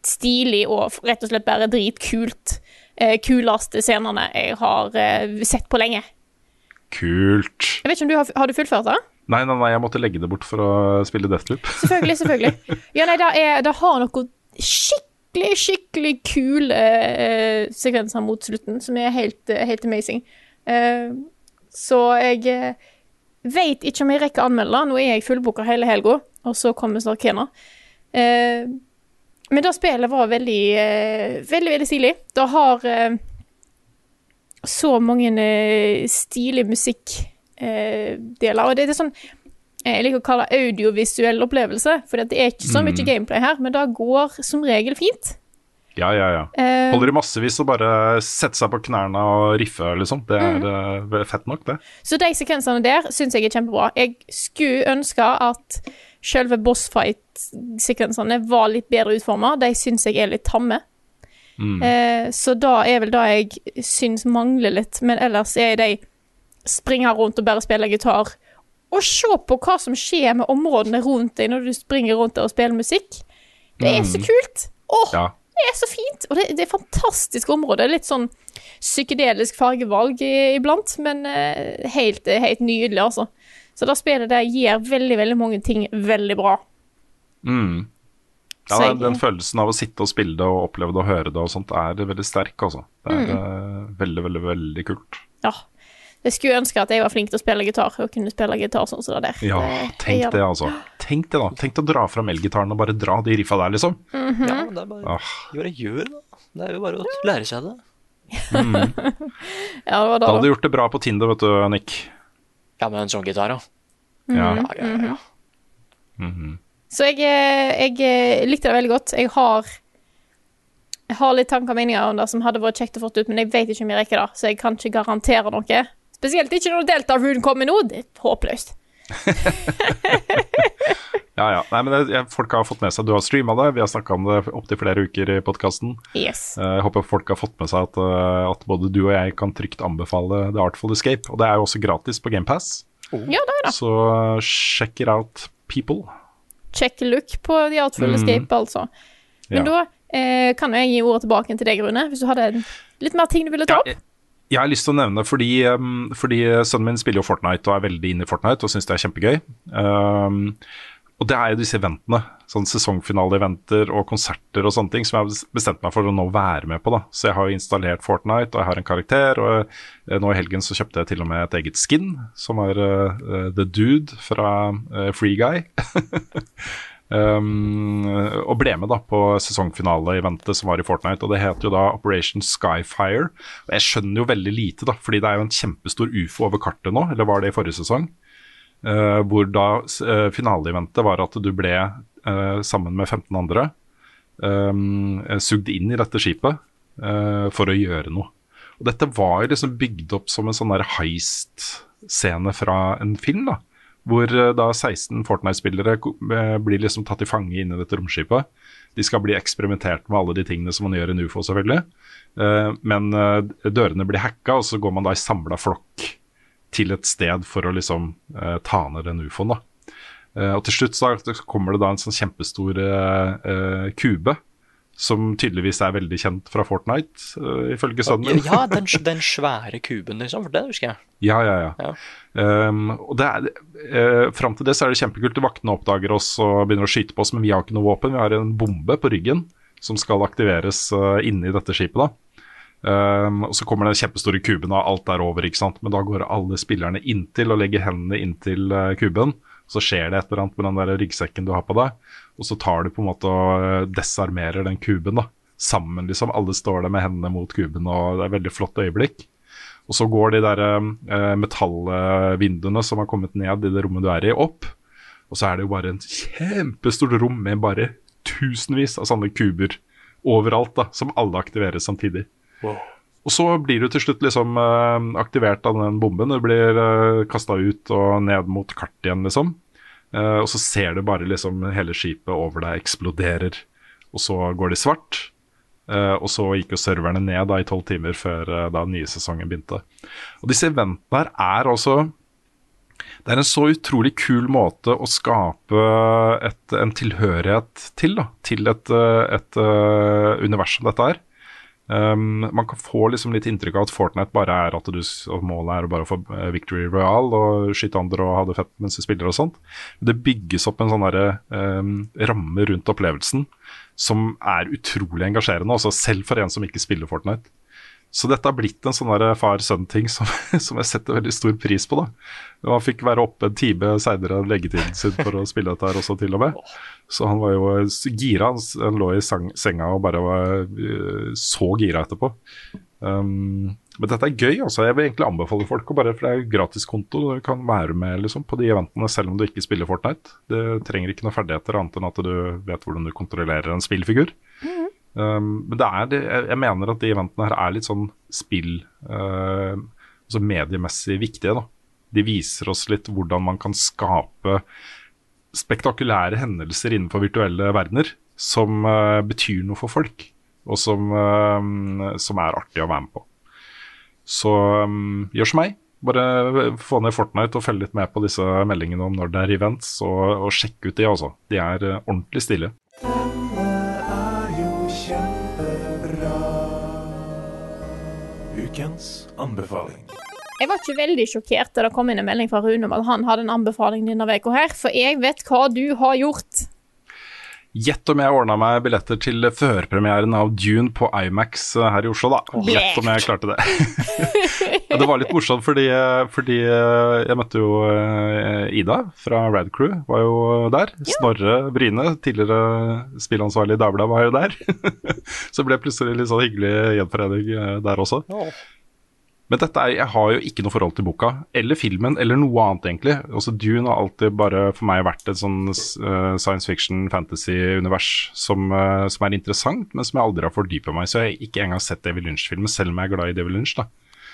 Stilig og rett og slett bare dritkult. Eh, kuleste scenene jeg har eh, sett på lenge. Kult. Jeg vet ikke om du har, har du fullført det? Nei, nei, nei, jeg måtte legge det bort for å spille Deathloop. Selvfølgelig, selvfølgelig. Ja, nei, det, er, det har noen skikkelig, skikkelig kule uh, sekvenser mot slutten, som er helt, uh, helt amazing. Uh, så jeg uh, veit ikke om jeg rekker å anmelde det. Nå er jeg fullbooka hele helga, og så kommer snart Kena. Uh, men det spillet var veldig, eh, veldig, veldig stilig. Det har eh, så mange uh, stilige deler. og det, er sånn jeg liker å kalle det audiovisuell opplevelse, for det er ikke så mye gameplay her, men det går som regel fint. Ja, ja, ja. Eh, Holder i massevis å bare sette seg på knærne og riffe, liksom. Det er mm. fett nok, det. Så de sekvensene der syns jeg er kjempebra. Jeg skulle ønske at selve bossfight-sekvensene var litt bedre utforma. De syns jeg er litt tamme. Eh, så da er vel det jeg syns mangler litt. Men ellers er de springer rundt og bare spiller gitar. Og se på hva som skjer med områdene rundt deg når du springer rundt der og spiller musikk. Det er så kult! Åh, Ja. det er så fint! Og det, det er fantastisk område. Litt sånn psykedelisk fargevalg iblant, men eh, helt, helt nydelig, altså. Så det spillet der gjør veldig, veldig mange ting veldig bra. Mm. Ja, jeg- den følelsen av å sitte og spille det og oppleve det og høre det og sånt er veldig sterk, altså. Det er eh, veldig, veldig, veldig kult. Ja. Jeg skulle ønske at jeg var flink til å spille gitar, og kunne spille gitar sånn som det der. Ja, tenk det, altså. Tenk det, da. Tenk å dra fram elgitaren og bare dra de riffa der, liksom. Mhm. Ja, det er bare, Ah. bare gjør det. Det er jo bare å lære seg det. Ja, det var Da da, hadde du gjort det bra på Tinder, vet du, Nick. Ja, med en sånn gitar, ja. Ja. Ja, ja, ja, ja. -hmm. Så jeg, eh, jeg eh, likte det veldig godt. Jeg har jeg har litt tanker og meninger om det som hadde vært kjekt å få ut, men jeg vet ikke om jeg rekker det, så jeg kan ikke garantere noe. Spesielt ikke når Delta Rune kommer nå. Det er håpløst. Ja, ja. Nei, men det, folk har fått med seg Du har streama det, vi har snakka om det opptil flere uker i podkasten. Yes. Jeg håper folk har fått med seg at, eh, at både du og jeg kan trygt anbefale The Artful Escape. Og det er jo også gratis på GamePass, Ja, det er det. så eh, check it out, people. Check look på The Artful Escape, altså. Men. Ja. da eh, kan jo jeg gi ordet tilbake til deg, Rune, hvis du hadde litt mer ting du ville ta opp. Jeg, jeg har lyst til å nevne, fordi, um, fordi sønnen min spiller jo Fortnite og er veldig inne i Fortnite og syns det er kjempegøy. Um, og det er jo disse eventene, sånn sesongfinale-eventer og konserter og sånne ting, som jeg har bestemt meg for å nå være med på. da. Så jeg har jo installert Fortnite, og jeg har en karakter. Og eh, nå i helgen så kjøpte jeg til og med et eget skin, som er eh, The Dude fra uh, Free Guy. Um, og ble med da på sesongfinale-eventet som var i Fortnite. Og det het jo da Operation Skyfire. Og jeg skjønner jo veldig lite, da, fordi det er jo en kjempestor ufo over kartet nå, eller var det i forrige sesong? Uh, hvor da uh, finaleeventet var at du ble uh, sammen med 15 andre um, sugd inn i dette skipet uh, for å gjøre noe. Og dette var liksom bygd opp som en sånn heist-scene fra en film. da, Hvor eh, da 16 Fortnite-spillere eh, blir liksom tatt til fange inni dette romskipet. De skal bli eksperimentert med alle de tingene som man gjør i en ufo, selvfølgelig. Eh, men dørene blir hacka, og så går man da i samla flokk til et sted for å liksom ta ned den ufoen. og til slutt så kommer det da en sånn kjempestor kube, som tydeligvis er veldig kjent fra Fortnite, uh, ifølge sønnen min. Ja, den, den svære kuben, liksom. For det husker jeg. Ja, ja, ja. Ja. Um, og det er, uh, Fram til det så er det kjempekult. Vaktene oppdager oss og begynner å skyte på oss, men vi har ikke noe våpen. Vi har en bombe på ryggen som skal aktiveres uh, inni dette skipet. da. Um, og Så kommer den kjempestore kuben, og alt er over. ikke sant? Men da går alle spillerne inntil og legger hendene inntil uh, kuben. Så skjer det et eller annet med den der ryggsekken du har på deg. Og så tar du på en måte og uh, desarmerer den kuben da. sammen. liksom. Alle står der med hendene mot kuben, og det er et veldig flott øyeblikk. Og så går de der eh, metallvinduene som har kommet ned i det rommet du er i, opp. Og så er det jo bare en kjempestort rom med bare tusenvis av sånne kuber overalt, da, som alle aktiveres samtidig. Og så blir du til slutt liksom eh, aktivert av den bomben. Du blir uh, kasta ut og ned mot kartet igjen, liksom. Eh, og så ser du bare liksom hele skipet over deg eksploderer. Og så går det svart. Uh, og så gikk jo serverne ned da i tolv timer før uh, da nye sesongen begynte. Og disse eventene her er altså Det er en så utrolig kul måte å skape et, en tilhørighet til, da, til et, et uh, univers som dette er. Um, man kan få liksom litt inntrykk av at Fortnite bare er at du, målet er å bare få eh, Victory Royal og skyte andre og ha det fett mens du spiller og sånt. Det bygges opp en sånn der, um, ramme rundt opplevelsen som er utrolig engasjerende, også selv for en som ikke spiller Fortnite. Så dette har blitt en sånn far-sønn-ting som, som jeg setter veldig stor pris på. da. Han fikk være oppe en time seinere enn leggetiden sin for å spille dette her også, til og med. Så han var jo gira. Han lå i senga og bare var øh, så gira etterpå. Um, men dette er gøy. altså. Jeg vil egentlig anbefale folk å bare, for det er jo gratiskonto. Du kan være med liksom, på de eventene selv om du ikke spiller Fortnite. Det trenger ikke noen ferdigheter annet enn at du vet hvordan du kontrollerer en spillfigur. Um, men det er, jeg, mener at de eventene her er litt sånn spill uh, altså mediemessig viktige. da. De viser oss litt hvordan man kan skape spektakulære hendelser innenfor virtuelle verdener som uh, betyr noe for folk, og som, uh, som er artig å være med på. Så um, gjør som meg. Bare få ned Fortnite og følge litt med på disse meldingene om når det er events, og, og sjekk ut de også. De er uh, ordentlig stilige. Ukens anbefaling. Jeg var ikke veldig sjokkert da det kom inn en melding fra Rune om at han hadde en anbefaling denne uka her, for jeg vet hva du har gjort. Gjett om jeg ordna meg billetter til førpremieren av Dune på Imax eh, her i Oslo, da. Gjett om jeg klarte det. det var litt morsomt fordi, fordi eh, jeg møtte jo eh, Ida fra Rad Crew, var jo der. Snorre Bryne, tidligere spillansvarlig i Dagbladet, var jo der. Så det ble plutselig litt sånn hyggelig gjenforening eh, der også. Men dette er, jeg har jo ikke noe forhold til boka, eller filmen, eller noe annet, egentlig. Også Dune har alltid bare for meg vært et sånn uh, science fiction, fantasy-univers som, uh, som er interessant, men som jeg aldri har fordypet meg i. Så jeg har ikke engang sett David Lynch-filmen, selv om jeg er glad i David Lynch. da.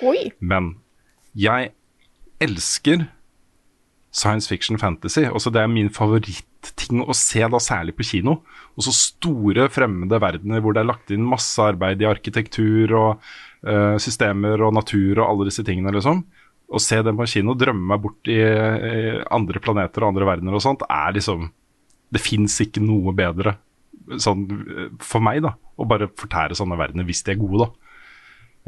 Oi. Men jeg elsker science fiction fantasy. Også det er min favoritting å se, da særlig på kino. Og så store, fremmede verdener hvor det er lagt inn masse arbeid i arkitektur og eh, systemer og natur og alle disse tingene, liksom. Å se den på kino, drømme meg bort i, i andre planeter og andre verdener og sånt, er liksom Det fins ikke noe bedre sånn for meg, da. Å bare fortære sånne verdener hvis de er gode, da.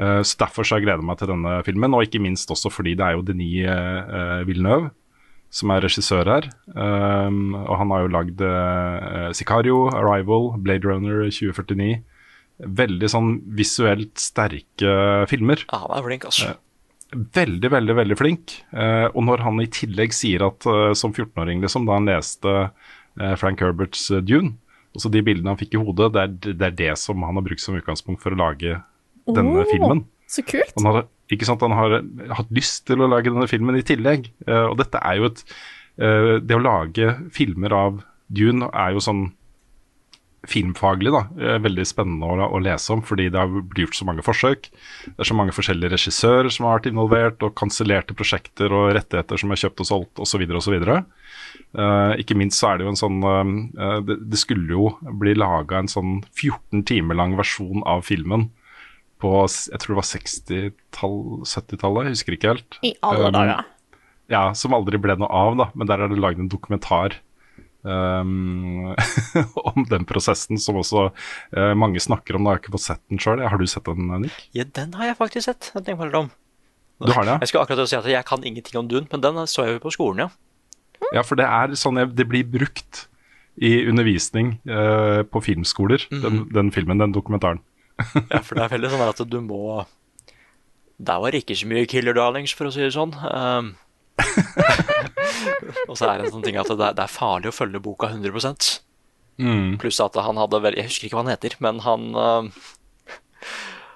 Uh, Så Derfor så gleder jeg meg til denne filmen, og ikke minst også fordi det er jo Denis uh, Villeneuve som er regissør her. Um, og han har jo lagd uh, Sicario, Arrival, Blade Runner 2049. Veldig sånn visuelt sterke filmer. Ja, han er flink, altså. Veldig, veldig veldig flink. Eh, og når han i tillegg sier at eh, som 14-åring, liksom, da han leste eh, Frank Herberts eh, Dune, altså de bildene han fikk i hodet, det er, det er det som han har brukt som utgangspunkt for å lage denne oh, filmen. Så kult. Han har, ikke sant, han har hatt lyst til å lage denne filmen i tillegg. Eh, og dette er jo et eh, Det å lage filmer av Dune er jo sånn filmfaglig da, eh, veldig spennende å, å lese om, fordi det har blitt gjort så mange forsøk. Det er så mange forskjellige regissører som har vært involvert, og kansellerte prosjekter og rettigheter som er kjøpt og solgt osv. osv. Uh, ikke minst så er det jo en sånn uh, det, det skulle jo bli laga en sånn 14 timer lang versjon av filmen på jeg tror det var 60-tall, 70-tallet, jeg husker ikke helt. I alle Um, dager. Ja, som aldri ble noe av, da. Men der er det lagd en dokumentar um, om den prosessen, som også uh, mange snakker om. Da har ikke fått sett den sjøl. Har du sett den, Nick? Ja, den har jeg faktisk sett. Jeg. Du har det? Jeg skulle akkurat si at jeg kan ingenting om Dune, men den så jeg jo på skolen, ja. Ja, for det er sånn jeg, det blir brukt i undervisning uh, på filmskoler, den, den filmen, den dokumentaren. ja. For det er veldig sånn at du må Der var det ikke så mye killer darlings, for å si det sånn. Um, og så er det en sånn ting at det er, det er farlig å følge boka 100 Mm. Pluss at han hadde vel Jeg husker ikke hva han heter, men han uh,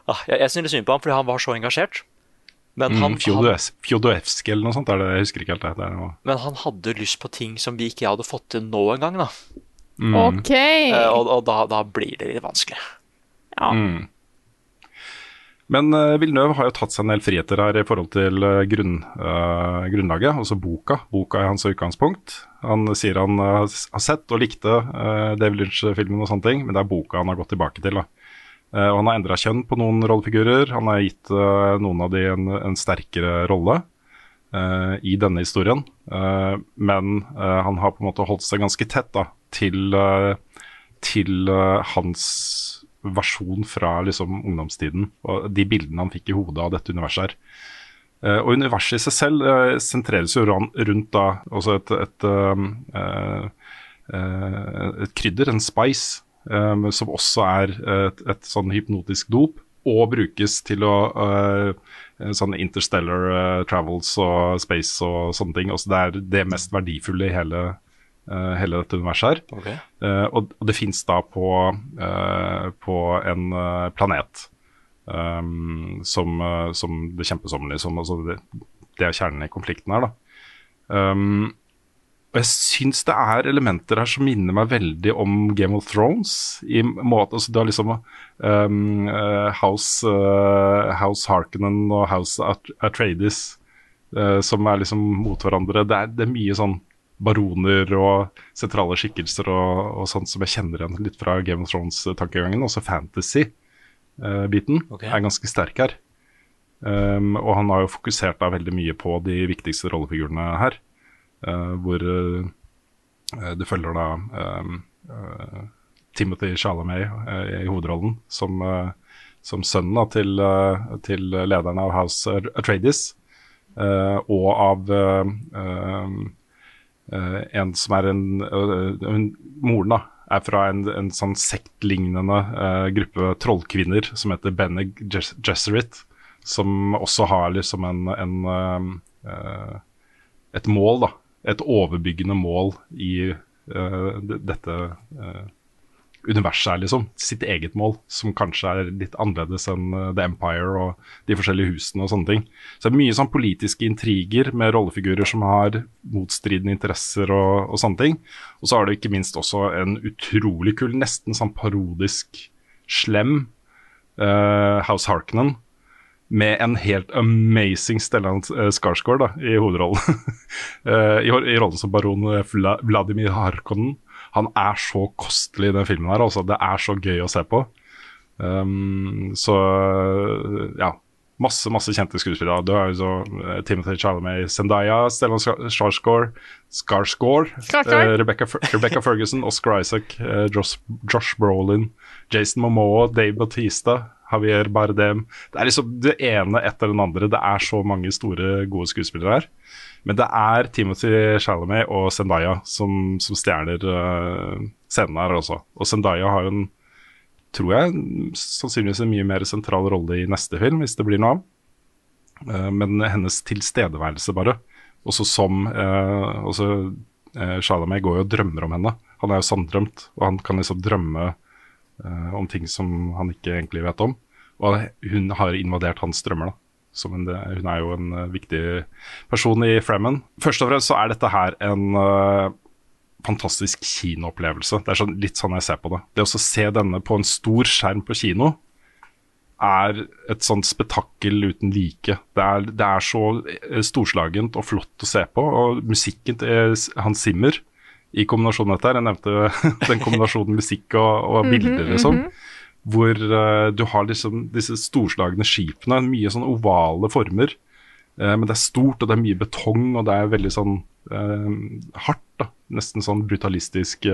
ah, Jeg, jeg syns litt synd på ham fordi han var så engasjert. Men, han, Mm, han, Fjodorevs- Fjodorevskij eller noe sånt, er det, jeg husker ikke helt det. det er noe. men han hadde lyst på ting som vi ikke hadde fått til nå engang. Da. Mm. OK. Uh, og og da, da blir det litt vanskelig. Ja. Mm. Men uh, Villeneuve har jo tatt seg en del friheter her i forhold til eh, grunn, uh, grunnlaget, altså boka. Boka er hans utgangspunkt. Han sier han uh, har sett og likte uh, David Lynch-filmen og sånne ting, men det er boka han har gått tilbake til. da. Eh, og han har endra kjønn på noen rollefigurer. Han har gitt eh, noen av de en, en sterkere rolle eh, i denne historien. Eh, men eh, han har på en måte holdt seg ganske tett da, til, eh, til eh, hans versjon fra liksom, ungdomstiden. Og de bildene han fikk i hodet av dette universet her. Uh, og universet i seg selv uh, sentreres jo rundt da også et, et, uh, et krydder, en spice, um, som også er et, et sånn hypnotisk dop, og brukes til å sånne interstellar travels og space og sånne ting. Også det er det mest verdifulle i hele, eh, hele dette universet her. Eh, og, og det fins da på, uh, på en planet um, som, som det kjempes om, liksom. Altså det, det er kjernen i konflikten her, da. Um, og jeg syns det er elementer her som minner meg veldig om Game of Thrones. I måte, altså Du har liksom um, House, House Harkonnen og House Atreides som er liksom mot hverandre. Det er, det er mye sånn baroner og sentrale skikkelser og, og sånt som jeg kjenner igjen litt fra Game of Thrones-tankegangen. Også fantasy-biten okay. er ganske sterk her. Um, og han har jo fokusert da veldig mye på de viktigste rollefigurene her. Uh, hvor uh, du følger da um, eh, Timothy Chalamet eh, i hovedrollen som, eh, som sønnen da, til, til lederen av House Atreides. og av um, en som er en, eh, en Moren da, er fra en, en sånn sektlignende eh, gruppe trollkvinner som heter Bene Ges- Gesserit. Som også har liksom en, en eh, eh, et mål, da. Et overbyggende mål i eh, dette eh, universet er, liksom. Sitt eget mål, som kanskje er litt annerledes enn eh, The Empire og de forskjellige husene og sånne ting. Så det er mye sånn politiske intriger med rollefigurer som har motstridende interesser og, og sånne ting. Og så har du ikke minst også en utrolig kul, nesten sånn parodisk slem uh, House Harkonnen. Med en helt amazing Stellan uh, Skarsgård da, i hovedrollen. Eh, I, rollen som baron eh, Vladimir Harkonnen. Han er så kostelig i den filmen her. Altså. Det er så gøy å se på. Um, så ja. Masse masse kjente skuespillere. Du har jo så eh, Timothy Chalamet, Zendaya, Stellan Skar- Skarsgård, Skarsgård eh, Rebecca, Rebecca Ferguson, Oscar Isaac, eh, Josh, Josh Brolin, Jason Momoa, Dave Bautista, Javier Bardem. Det er liksom det ene etter den andre. Det er så mange store, gode skuespillere her. Men det er Timothy Chalamet og Zendaya som, som stjerner uh, scenen her også. Og Zendaya har en, tror jeg, sannsynligvis en mye mer sentral rolle i neste film, hvis det blir noe av. Eh, men hennes tilstedeværelse, bare. Også som uh, også, eh, Chalamet går jo og drømmer om henne. Han er jo sanndrømt, og han kan liksom drømme eh, om ting som han ikke egentlig vet om. Og hun har invadert hans drømmer, da. Som en, hun er jo en eh, viktig person i Fremen. Først og fremst så er dette her en uh, fantastisk kinoopplevelse. Det er sånn, litt sånn jeg ser på det. Det å se denne på en stor skjerm på kino er et sånt spetakkel uten like. Det er, det er så eh, storslagent og flott å se på. Og musikken til Hans Zimmer i kombinasjon med dette her, jeg nevnte den kombinasjonen musikk og, og bilder, liksom. Hvor uh, du har liksom disse storslagne skipene, mye sånn ovale former. Uh, men det er stort, og det er mye betong, og det er veldig sånn uh, hardt. da, Nesten sånn brutalistisk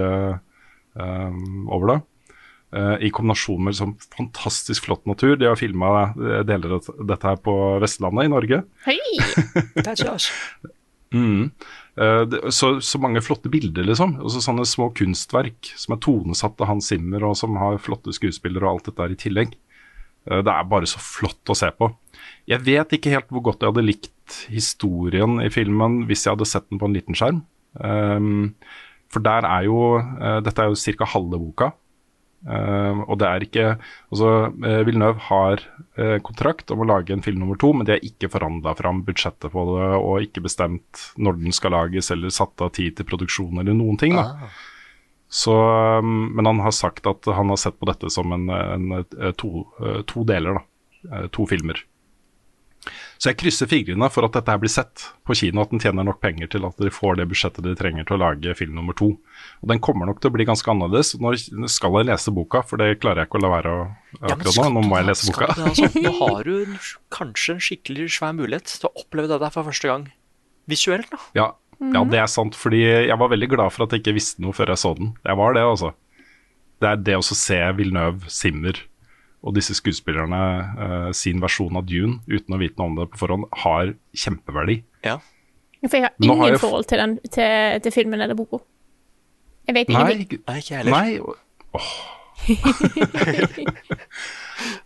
over det. Eh, I kombinasjon med liksom fantastisk flott natur. De har filma deler av dette her på Vestlandet i Norge. Hei! That's us. Mm. Eh, så, så mange flotte bilder, liksom. Også sånne små kunstverk som er tonesatt av Hans Zimmer, og som har flotte skuespillere og alt dette der i tillegg. Eh, det er bare så flott å se på. Jeg vet ikke helt hvor godt jeg hadde likt historien i filmen hvis jeg hadde sett den på en liten skjerm. Um, for der er jo uh, Dette er jo ca. halve boka. Um, og det er ikke Altså, uh, Villeneuve har uh, kontrakt om å lage en film nummer to, men de har ikke forhandla fram budsjettet på det og ikke bestemt når den skal lages eller satt av tid til produksjon eller noen ting. da. Ah. Så, um, men han har sagt at han har sett på dette som en, en, eh, to, uh, to deler, da. Eh, To filmer. Så jeg krysser fingrene for at dette her blir sett på kino, at den tjener nok penger til at de får det budsjettet de trenger til å lage film nummer to. Og den kommer nok til å bli ganske annerledes. Nå skal jeg lese boka, for det klarer jeg ikke å la være å, akkurat nå. Nå må jeg lese boka. du altså? Nå har du kanskje en skikkelig svær mulighet til å oppleve det der for første gang visuelt. da. Ja, ja, det er sant. Fordi jeg var veldig glad for at jeg ikke visste noe før jeg så den. Jeg var det, altså. Det er det å se Villeneuve, Simmer og disse skuespillerne eh, sin versjon av Dune uten å vite noe om det på forhånd, har kjempeverdi. Ja. For jeg har ingen har jeg forhold til, den, til, til filmen eller boka. Jeg vet ingenting. Nei, ikke heller. nei. Åh.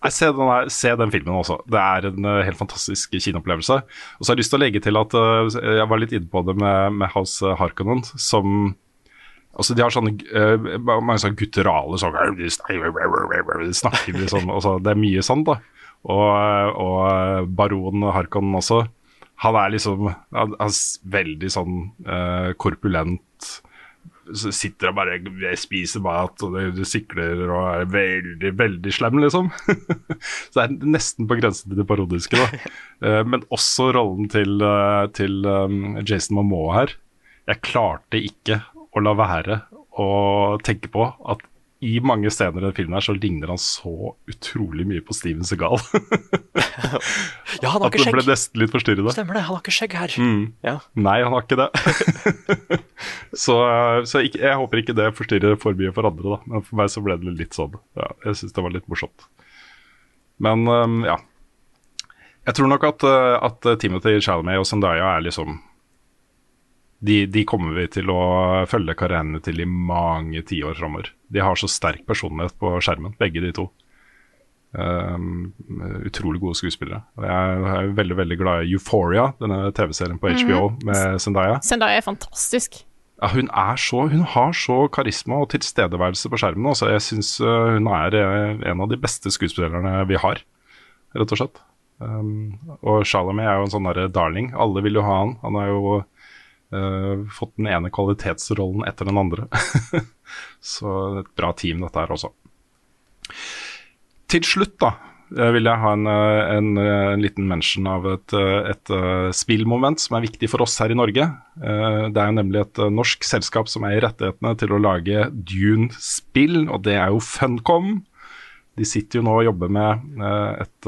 Nei, se, den her, se den filmen også. Det er en uh, helt fantastisk kinoopplevelse. Og så har jeg lyst til å legge til at uh, jeg var litt inne på det med, med House Harkonnen, som Altså, de har sånne uh, mange sånne gutturale sånn snakker liksom altså, Det er mye sånn, da. Og, og baron Harkonnen også. Han er liksom han, er veldig sånn uh, korpulent. Så sitter og bare spiser mat og det, det sikler og er veldig, veldig slem, liksom. så det er nesten på grensen til det parodiske, da. Uh, men også rollen til, eh, til um, Jason Momoa her. Jeg klarte ikke å la være å tenke på at i mange scener i den filmen her så ligner han så utrolig mye på Steven Segal. Ja, han har ikke skjegg. at det ble nesten litt forstyrrende. Stemmer det, han har ikke skjegg her. Mm. Ja. Nei, han har ikke det. så så ikke, jeg håper ikke det forstyrrer for mye for andre, da. Men for meg så ble det litt sånn. Ja, jeg syns det var litt morsomt. Men um, ja. Jeg tror nok at, øh, at Timothy Chalamet og Zendaya er liksom de, de kommer vi til å følge karrierene til i mange tiår framover. De har så sterk personlighet på skjermen, begge de to. Um, utrolig gode skuespillere. Og jeg er veldig veldig glad i Euphoria, denne TV-serien på HBO med Zendaya. Zendaya er fantastisk. Ja, hun er så Hun har så karisma og tilstedeværelse på skjermen. Altså, jeg syns hun er eh, en av de beste skuespillerne vi har, rett og slett. Um, og Shalami er jo en sånn derre darling. Alle vil jo ha han. Han er jo eh, fått den ene kvalitetsrollen etter den andre. så et bra team, dette her også. Til slutt, da, eh, vil jeg ha en, eh, en, en liten mention av et, et spillmoment som er viktig for oss her i Norge. Det er jo nemlig et norsk selskap som eier rettighetene til å lage Dune-spill, og det er jo Funcom. De sitter jo nå og jobber med et,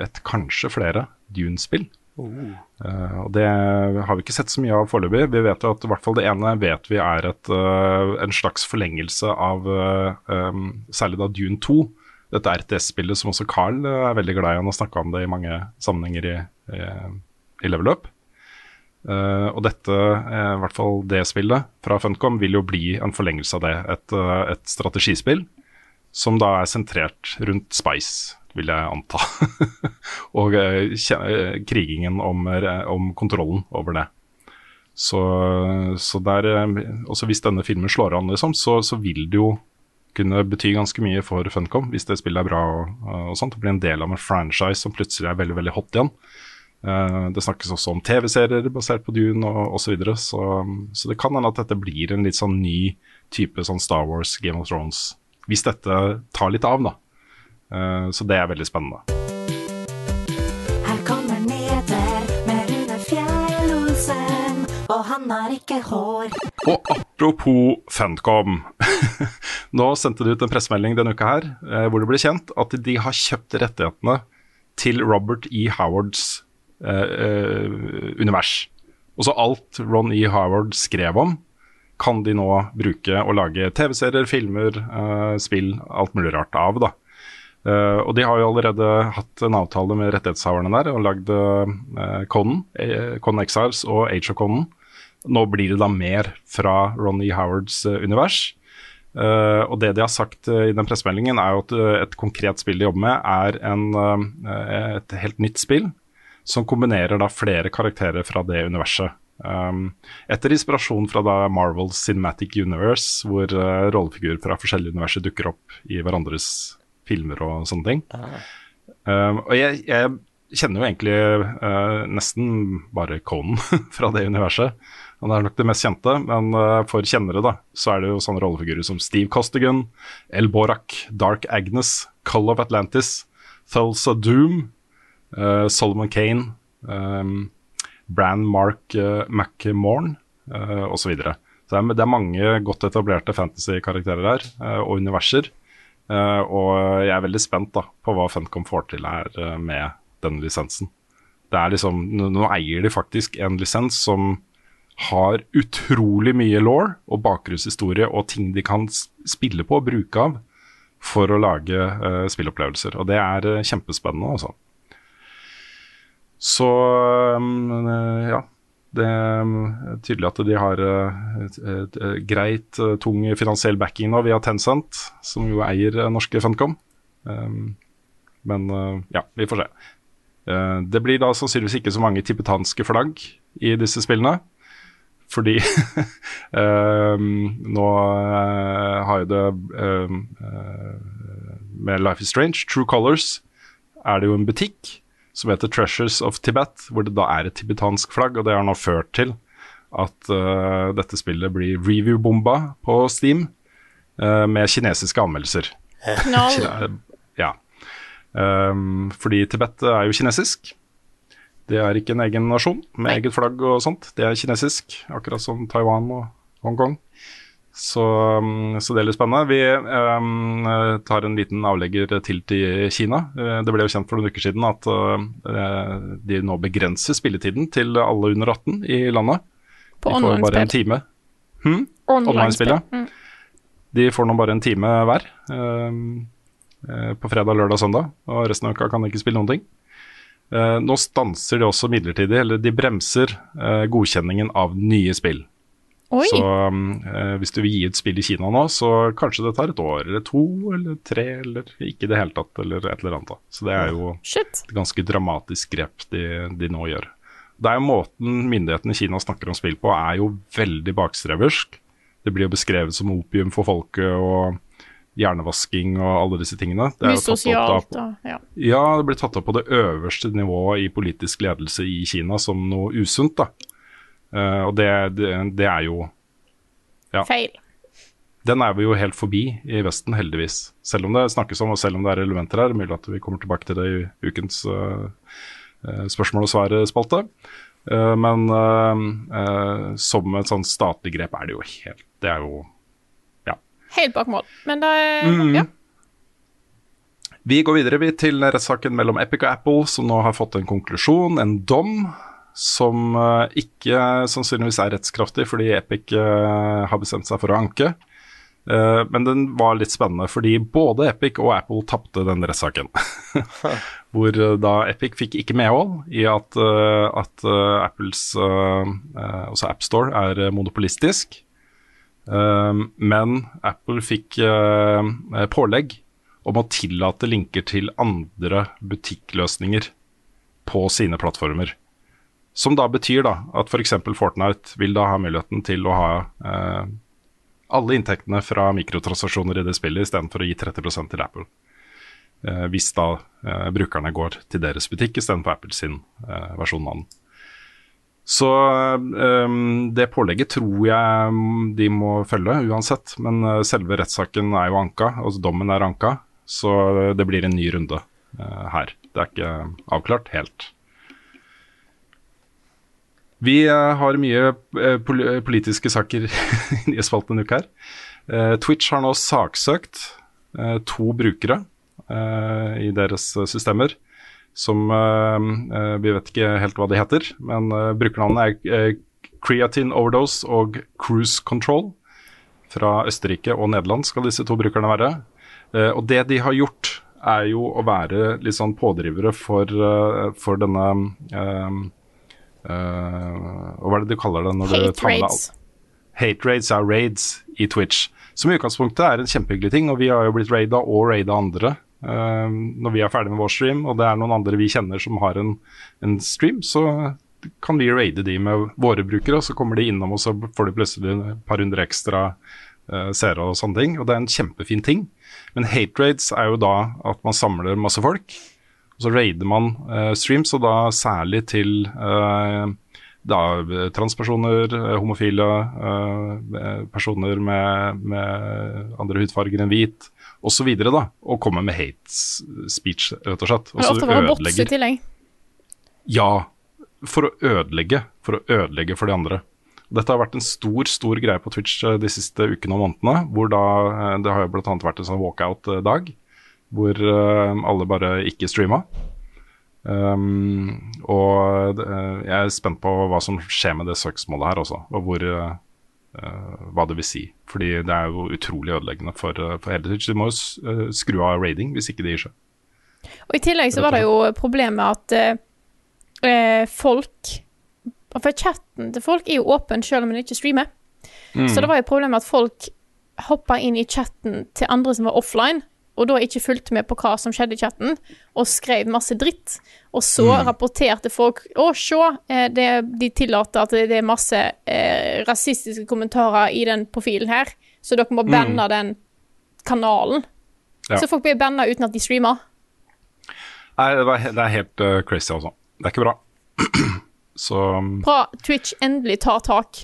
et kanskje flere Dune-spill. Eh, og Det har vi ikke sett så mye av foreløpig. Vi vet jo at i hvert fall det ene vet vi er et, uh, en slags forlengelse av uh, um, særlig da Dune 2. Dette RTS-spillet som også Carl er veldig glad i. Han har snakka om det i mange sammenhenger i, i, Level Up. Og dette, i hvert fall det spillet fra Funcom, vil jo bli en forlengelse av det. Et, et strategispill som da er sentrert rundt Spice, vil jeg anta. og eh, eh, krigingen om, eh, om kontrollen over det. Så, så der, også hvis denne filmen slår an, liksom, så, så vil det jo kunne bety ganske mye for Funcom hvis det spillet er bra og, og sånt. Det blir en del av en franchise som plutselig er veldig veldig hot igjen. Det snakkes også om TV-serier basert på Dune og osv. Så, videre, så så det kan hende at dette blir en litt sånn ny type sånn Star Wars, Game of Thrones. Hvis dette tar litt av, da. Eh, så det er veldig spennende. Her kommer nyheter med Rune Fjell-Olsen, og han har ikke hår. Og apropos Funcom. Nå sendte de ut en pressemelding denne uka her eh, hvor det ble kjent at de har kjøpt rettighetene til Robert E. Howards eh, eh, univers. Og så alt Ron E. Howard skrev om, kan de nå bruke og lage TV-serier, filmer, eh, spill, alt mulig rart av. da. Eh, og de har jo allerede hatt en avtale med rettighetshaverne der og lagd Conan, eh, Conan Exiles og Age of Conan. Nå blir det da mer fra Ron E. Howards eh, univers. Uh, og det de har sagt uh, i den pressemeldingen, er jo at uh, et konkret spill de jobber med, er en, eh, et helt nytt spill som kombinerer da flere karakterer fra det universet. Um, etter inspirasjon fra da Marvels Cinematic Universe, hvor rollefigurer fra forskjellige universer dukker opp i hverandres filmer og sånne ting. Um, og jeg, jeg kjenner jo egentlig uh, nesten bare Conan fra det universet. Han er nok det mest kjente, men uh, for kjennere da, så er det jo sånne rollefigurer som Steve Costigan, El Borak, Dark Agnes, Cull of Atlantis, Thulsa Doom, uh, Solomon Kane, um, Bran Mark uh, McMorn uh, osv. Så, videre. så det er, det er mange godt etablerte fantasy-karakterer her, og universer. Uh, og jeg er veldig spent da, på hva Funcom får til her uh, med denne lisensen. Det er liksom, nå eier de faktisk en lisens som har utrolig mye law og bakgrunnshistorie og ting de kan spille på og bruke av for å lage uh, spillopplevelser. Og det er uh, kjempespennende, altså. Så um, uh, ja. Det er tydelig at de har uh, et, greit uh, tung finansiell backing nå via Tencent, som jo eier uh, norske Funcom. Um, men ja, vi får se. Det blir da sannsynligvis ikke så mange tibetanske flagg i disse spillene. Fordi um, nå har jo det uh, Med Life is Strange, True Colors, er det jo en butikk som heter Treasures of Tibet, hvor det da er et tibetansk flagg, og det har nå ført til at uh, dette spillet blir review-bomba på Steam uh, med kinesiske anmeldelser. No. Ja. Um, fordi Tibet er jo kinesisk. Det er ikke en egen nasjon med Nei. eget flagg og sånt. Det er kinesisk, akkurat som Taiwan og Hongkong. Så, um, så det er litt spennende. Vi um, tar en liten avlegger til til Kina. Uh, Det ble jo kjent for noen uker siden at uh, de nå begrenser spilletiden til alle under 18 i landet. På de får bare en online-spill. time. Hmm? Online-spill, ja. Mm. De får nå bare en time hver. eh, på fredag, lørdag og søndag. Og resten av uka kan de ikke spille noen ting. Eh, nå stanser de også midlertidig, eller de bremser eh, godkjenningen av nye spill. Oi, Så eh, hvis du vil gi et spill i Kina nå, så kanskje det tar et år eller to eller tre, eller ikke i det hele tatt, eller et eller annet. da. Så det er jo shit. et ganske dramatisk grep de, de nå gjør. Det er jo Måten myndighetene i Kina snakker om spill på, er jo veldig bakstreversk. Det blir jo beskrevet som opium for folket og hjernevasking og alle disse tingene. Det er Mye sosialt, da ja. ja, det blir tatt opp på det øverste nivået i politisk ledelse i Kina som noe usunt. da. Eh, og det, det, det er jo Ja. Feil. Den er vi jo helt forbi i Vesten, heldigvis. Selv om det snakkes om, og selv om det er elementer her. Mulig at vi kommer tilbake til det i ukens eh, spørsmål og svar-spalte. Uh, men som et sånn statlig grep er det jo helt Det er jo Helt bak mål. Men det er Mm. ja. Vi går videre vi, til rettssaken mellom Epic og Apple, som nå har fått en konklusjon, en dom, som eh, ikke sannsynligvis er rettskraftig fordi Epic eh, har bestemt seg for å anke. Eh, men den var litt spennende fordi både Epic og Apple tapte den rettssaken. Hvor da Epic fikk ikke medhold i at, at Apples eh, altså AppStore er monopolistisk. Men Apple fikk pålegg om å tillate linker til andre butikkløsninger på sine plattformer. Som da betyr da at f.eks. Fortnite vil da ha muligheten til å ha eh, alle inntektene fra mikrotransaksjoner i det spillet istedenfor å gi 30% til Apple. eh, hvis da eh, brukerne går til deres butikk istedenfor Apple sin eh, versjon av den. Så um, det pålegget tror jeg de må følge uansett, men eh, selve rettssaken er jo anka, altså dommen er anka, så det blir en ny runde uh, her. Det er ikke avklart helt. Vi eh, har mye eh, politiske saker i spalten denne uka her. Eh, Twitch har nå saksøkt eh, to brukere eh, i deres eh, systemer. Som eh, eh, Vi vet ikke helt hva de heter, men eh, brukernavnet er eh, Creatine Overdose og Cruise Control. Fra Østerrike og Nederland skal disse to brukerne være. Eh, og det de har gjort, er jo å være litt sånn pådrivere for, eh, for denne eh, Hva er det du kaller det? når du Hate raids. Hate raids er raids i Twitch. Som i utgangspunktet er en kjempehyggelig ting, og vi har jo blitt raida og raida andre uh, når vi er ferdig med vår stream, og det er noen andre vi kjenner som har en, en stream, så kan vi raide de med våre brukere, og så kommer de innom, og så får de plutselig et par hundre ekstra uh, seere og sånne ting. Og det er en kjempefin ting. Men hate raids er jo da at man samler masse folk, så raider man eh, streams, og da særlig til eh, da, transpersoner, eh, homofile, personer med, med andre hudfarger enn hvit, osv. Og kommer med hate speech, rett og slett. Og er ofte bare bots. Ja, for å ødelegge. For å ødelegge for de andre. Dette har vært en stor stor greie på Twitch de siste ukene og månedene. hvor da, Det har bl.a. vært en sånn walkout-dag, hvor eh, alle bare ikke streama. Um, og eh, jeg er spent på hva som skjer med det søksmålet her også, og hvor, eh, hva det vil si. Fordi det er jo utrolig ødeleggende for, for hele Twitch. De må jo skru av raiding hvis ikke det gir seg. Og i tillegg så var det jo problemet at eh, folk For chatten til folk er jo åpen selv om de ikke streamer. Så det var jo problemet at folk hoppa inn i chatten til andre som var offline, og da ikke fulgte med på hva som skjedde i chatten, og skrev masse dritt. Og så rapporterte folk Å, se, eh, det, de tillater at det er masse eh, rasistiske kommentarer i den profilen her, så dere må banne den kanalen. Ja. Så folk blir banna uten at de streamer. Nei, det, var, det er helt uh, crazy, altså. Det er ikke bra. Så Bra Twitch endelig tar tak.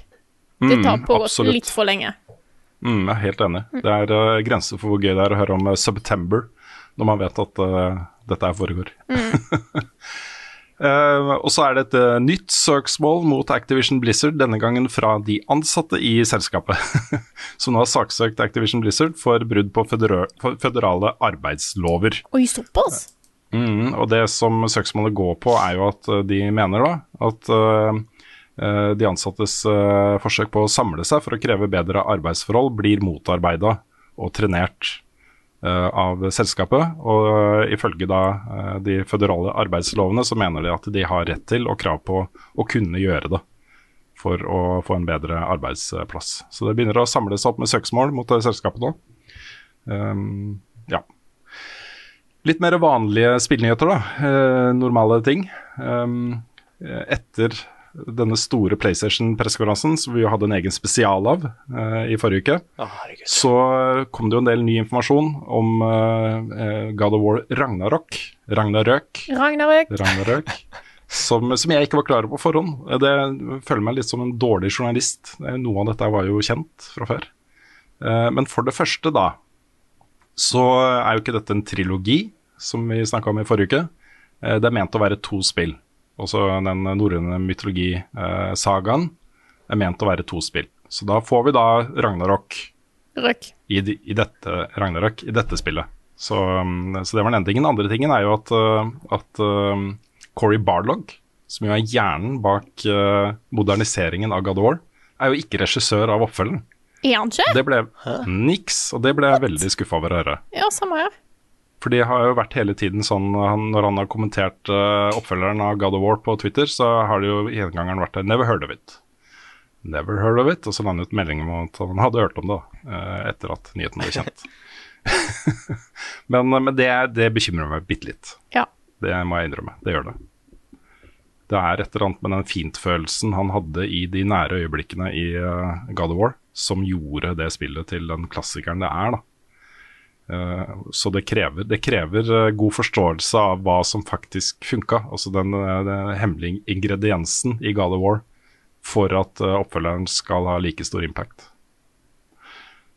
Det tar på Mm, litt for lenge. Mm, jeg er helt enig. Det er uh, grenser for hvor gøy det er å høre om uh, September når man vet at uh, dette her foregår. Eh, og så er det et uh, nytt søksmål mot Activision Blizzard, denne gangen fra de ansatte i selskapet. som nå har saksøkt Activision Blizzard for brudd på federa føderale arbeidslover. Oi, såpass? Mm, og det som søksmålet går på, er jo at de mener da at de ansattes eh, forsøk på å samle seg for å kreve bedre arbeidsforhold blir motarbeida og trenert eh, av selskapet. Og eh, ifølge da eh, de føderale arbeidslovene så mener de at de har rett til og krav på å kunne gjøre det for å få en bedre arbeidsplass. Så det begynner å samle seg opp med søksmål mot selskapet nå. Um, ja. Litt mer vanlige spillnyheter, da. Eh, normale ting. Um, eh, etter denne store PlayStation-pressekonferansen, som vi jo hadde en egen spesial av uh, i forrige uke, oh, så kom det jo en del ny informasjon om eh, eh, God of War Ragnarok. Ragnarøk. Ragnarøk. Ragnarøk. Som, som jeg ikke var klar over på forhånd. Det føler meg litt som en dårlig journalist. Eh, Noe av dette var jo kjent fra før. Eh, Men for det første, da, så er jo ikke dette en trilogi, som vi snakka om i forrige uke. Eh, Det er ment å være to spill. Også den norrøne mytologi-sagaen er ment å være to spill. Så da får vi da Ragnarok Røk. i, i dette Ragnarok, i dette spillet. Så, um, så det var den ene tingen. Den andre tingen er jo at, uh, at um, Cory Barlog, som jo er hjernen bak uh, moderniseringen av God of War, er jo ikke regissør av oppfølgeren. Er han ikke? Det ble niks, og det ble jeg veldig skuffa over å høre. Ja, samme her. For det har jo vært hele tiden sånn Når han har kommentert uh, oppfølgeren av God of War på Twitter, så har det jo gjengangeren vært der 'never heard of it'. Never heard of it. Og så la han ut melding om at han hadde hørt om det uh, etter at nyheten ble kjent. men men det, det bekymrer meg bitte litt. Ja. Det må jeg innrømme. Det gjør det. Det er et eller annet med den fintfølelsen han hadde i de nære øyeblikkene i God of War, som gjorde det spillet til den klassikeren det er. da. Eh, så det krever, det krever eh, god forståelse av hva som faktisk funka. Altså den, eh, den hemmelige ingrediensen i God of War for at oppfølgeren skal ha like stor impact.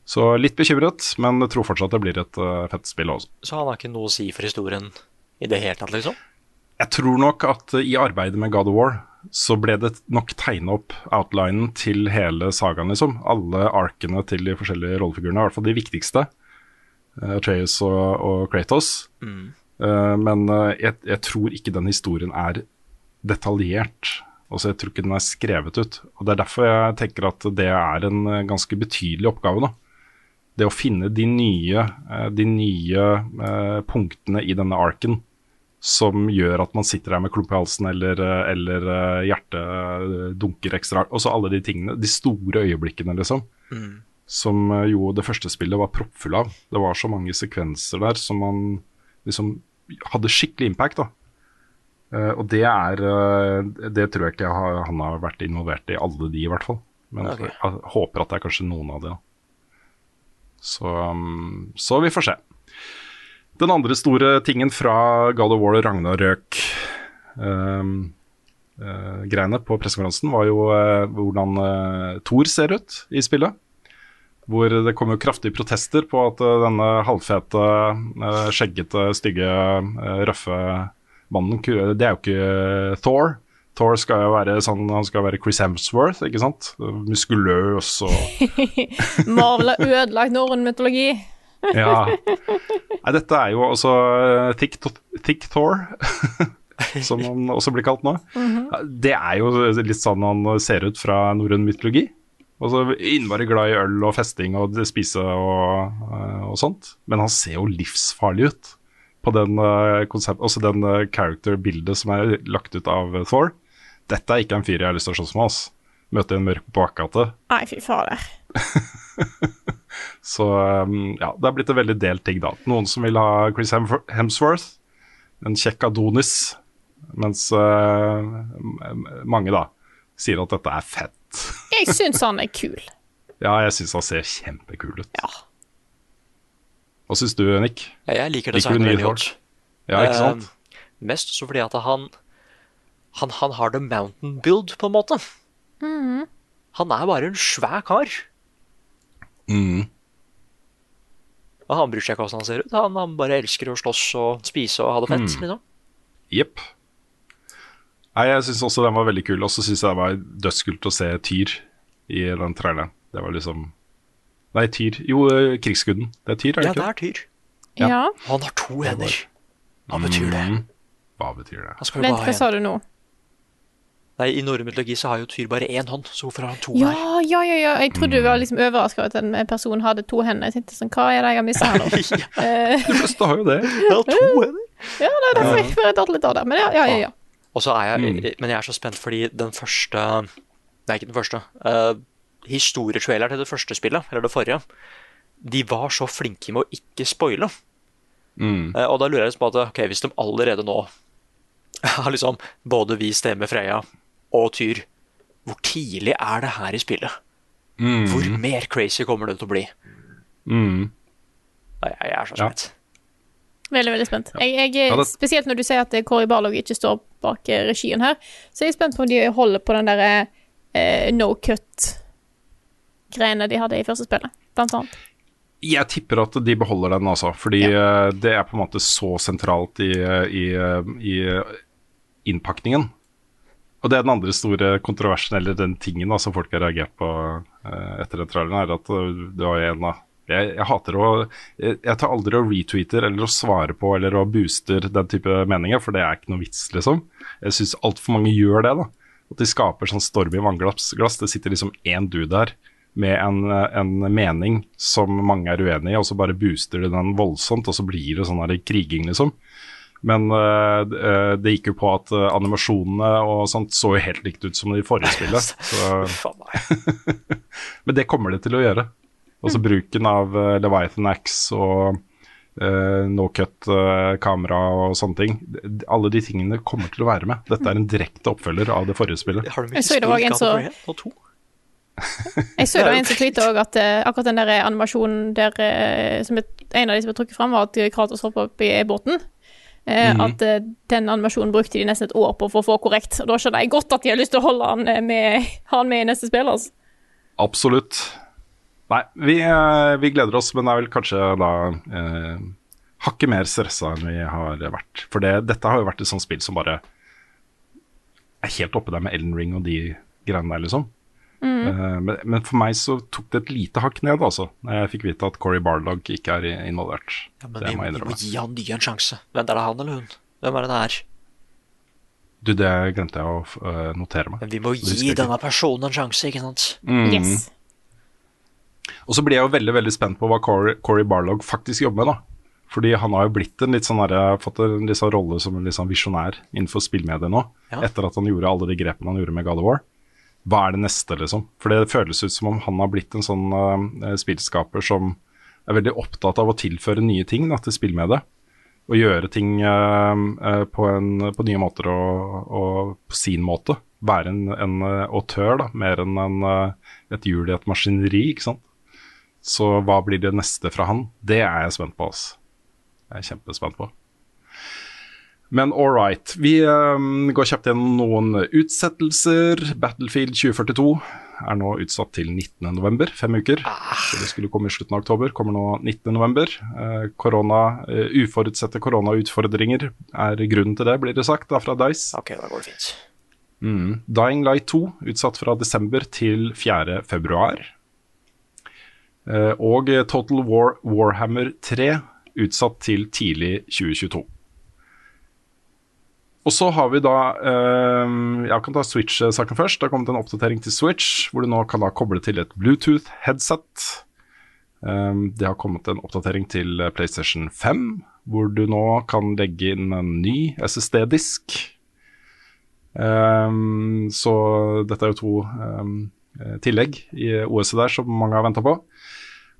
Så litt bekymret, men jeg tror fortsatt det blir et fett spill også. Så han har ikke noe å si for historien i det hele tatt, liksom? Jeg tror nok at i arbeidet med God of War så ble det nok tegna opp outlinen til hele sagaen, liksom. Alle arkene til de forskjellige rollefigurene, i hvert fall de viktigste. Uh, Atreus og, og Kratos. Eh, men eh, jeg, jeg tror ikke den historien er detaljert. Altså, jeg tror ikke den er skrevet ut. Og Det er derfor jeg tenker at det er en eh, ganske betydelig oppgave. Da. Det å finne de nye, eh, de nye uh, punktene i denne arken som gjør at man sitter her med klump i halsen eller, eh, eller eh, hjertet eh, dunker ekstra hardt. Også alle de tingene. De store øyeblikkene, liksom. Som eh, jo det første spillet var proppfull av. Det var så mange sekvenser der som man liksom hadde skikkelig impact, da. Uh, og det er uh, Det tror jeg ikke har, han har vært involvert i, alle de i hvert fall. Men okay. jeg håper at det er kanskje noen av de. da. Så, um, så vi får se. Den andre store tingen fra God of War Ragnarøk um, uh, greiene på pressekonferansen var jo hvordan Thor ser ut i spillet. Hvor det kom jo kraftige protester på at eh, denne halvfete, eh, skjeggete, stygge, eh, røffe mannen Det er jo ikke Thor. Thor skal jo være sånn, han skal være Chris Hemsworth, ikke sant? Muskuløs og Marvel har ødelagt norrøn mytologi. Ja. Nei, dette er jo også Thick, thick Thor, som han også blir kalt nå. Det er jo litt sånn han ser ut fra norrøn mytologi. Altså Innmari glad i øl og festing og spise og, eh, og sånt. Men han ser jo livsfarlig ut på den eh, konsept, også den eh, character-bildet som er lagt ut av Thor. Dette er ikke en fyr jeg har lyst til å slåss med. ass. Møte en mørk bakgate. Nei, fy fader. Så ja, det er blitt en veldig delt ting, da. Noen som vil ha Chris Hemsworth, en kjekk Adonis, mens uh, mange da sier at dette er fett. Jeg syns han er kul. Ja, jeg syns han ser kjempekul ut. Ja. Hva syns du, Nick? Ja, jeg liker det du designet veldig godt. Ja, ikke sant? Uh, mest også fordi at han, han Han har the mountain build, på en måte. Han er bare en svær kar. Mm. Og han bryr seg ikke hvordan han ser ut. Han, han bare elsker å slåss og spise og ha det fett. liksom. Jepp. Nei, jeg syns også den var veldig kul. Og så syns jeg det var dødskult å se Tyr i den traileren. Det var liksom Nei, Tyr Jo, eh, krigsguden. Det er Tyr, er det Ja, ikke? det er Tyr. Ja. Ja. Han har to hender. Hva betyr det? Mm. Hva betyr det? Han skal Vent, hva sa du nå? Nei, I norrøn mytologi så har jo Tyr bare én hånd, så hvorfor har han to Ja, her? ja, ja, ja. Jeg trodde du var liksom overraska over at en person hadde to hender. Jeg tenkte sånn, hva er det jeg har mista her nå? Eh, De fleste har jo det. Jeg har to hender. ja, det er derfor jeg bare datt litt av det. Men ja, ja, ja. ja. Og så er jeg, Men jeg er så spent fordi den første Nei, ikke den første. Uh, Historietraileren til det første spillet, eller det forrige, de var så flinke med å ikke spoile. Mm. Uh, og da lurer jeg liksom på at ok, hvis de allerede nå har liksom både vist det med Freya og Tyr, hvor tidlig er det her i spillet? Mm. Hvor mer crazy kommer det til å bli? Mm. Nei, jeg er så Ja. spent. Veldig, veldig spent. Jeg, jeg, Spesielt når du sier at Kåre Barlog ikke står bak eh, regien her, så jeg er spent på om de holder på den derre eh, no cut-greiene de hadde i første spillet, blant annet. Jeg tipper at de beholder den, altså. Fordi eh, det er på en måte så sentralt i, i, i innpakningen. Og det er den andre store kontroversen, eller den tingen da, som folk har reagert på eh, etter den traileren, er at det var en av jeg, jeg hater å jeg, jeg tar aldri og retweeter eller å svare på eller å booster den type meninger, for det er ikke noe vits, liksom. Jeg syns altfor mange gjør det, da. At de skaper sånn storm i vannglass. Det sitter liksom én dude der med en, en mening som mange er uenig i, og så bare booster de den voldsomt, og så blir det sånn her kriging, liksom. Men øh, det gikk jo på at øh, animasjonene og sånt så jo helt likt ut som de forrige spillet. Så, men det kommer det til å gjøre. Altså bruken av uh, Leviathan Axe og uh, no cut-kamera og sånne ting. D- Alle de tingene kommer til å være med. Dette er en direkte oppfølger av det forrige spillet. Har de Jeg så ikke det var spilt en God of War 1 og 2? Jeg så det var en som tweeta òg at uh, akkurat den der animasjonen der uh, som er, En av de som ble trukket fram, var at Kratos hoppa opp i båten. Uh, mm -hmm. At eh, den animasjonen brukte de nesten et år på for å få korrekt. Og da skjønner jeg godt at de har lyst til å holde han eh, med, ha han med i neste spill. Altså. Absolutt. Nei, vi, eh, vi gleder oss, men det er vel kanskje da eh, hakket mer stressa enn vi har vært. For det, dette har jo vært et sånt spill som bare er helt oppe der med Ellen Ring og de greiene der, liksom. Eh, men, men for meg så tok det et lite hakk ned, altså, når jeg fikk vite at Corey Barlog ikke er i- involvert. Ja, men det vi, må jeg vi må gi han nye en sjanse. Hvem er det han eller hun? Hvem er det det er? Du, det glemte jeg å eh, notere meg. Men vi må gi denne personen en sjanse, ikke sant? Mm. Yes. Og så blir jeg jo veldig veldig spent på hva Corey, Corey Barlog faktisk jobber med. da. Fordi han har jo blitt en litt sånn derre- fått en litt sånn rolle som en litt sånn visjonær innenfor spillmediet nå. Ja. Etter at han gjorde alle de grepene han gjorde med God of War. Hva er det neste, liksom? For det føles ut som om han har blitt en sånn uh, spillskaper som er veldig opptatt av å tilføre nye ting da, til spillmediet. Og gjøre ting uh, uh, på, en, på nye måter og, og på sin måte. Være en, en autør, da, mer enn en, et hjul i et maskineri, ikke sant. Så hva blir det neste fra han? Det er jeg spent på. Altså. Jeg er kjempespent på. Men all right. Vi um, går kjapt gjennom noen utsettelser. Battlefield 2042 er nå utsatt til 19.11., fem uker. Så det skulle komme i slutten av oktober, kommer nå 19.11. Uh, korona, uh, uforutsette koronautfordringer er grunnen til det, blir det sagt da fra Dice. Ok, da går det fint. Mm. Dying Light 2 utsatt fra desember til 4. Eh, og Total War Warhammer 3 utsatt til tidlig 2022. Og så har vi da eh, Jeg kan ta Switch-saken først. Det har kommet en oppdatering til Switch, hvor du nå kan da koble til et Bluetooth-headset. Eh, det har kommet en oppdatering til PlayStation 5, hvor du nå kan legge inn en ny SSD-disk. Så dette er jo to eh, tillegg i OS-et der som mange har venta på.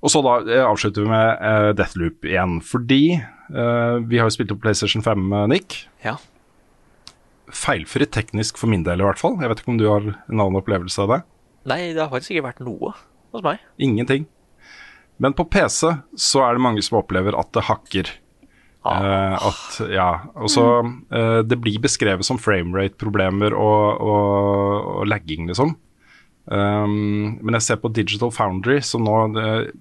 Og så da eh, avslutter vi med uh, Deathloop igjen, fordi uh, vi har jo spilt opp PlayStation 5, eh, Nick. Ja. Feilfritt teknisk for min del, i hvert fall. Jeg vet ikke om du har en annen opplevelse av det? Nei, det har faktisk ikke vært noe hos meg. Ingenting. Men på PC så er det mange som opplever at det hakker. Uh, at, ja, og så Det blir beskrevet som framerate-problemer og, og, og lagging, liksom. Um, men jeg ser på Digital Foundry, som nå eh,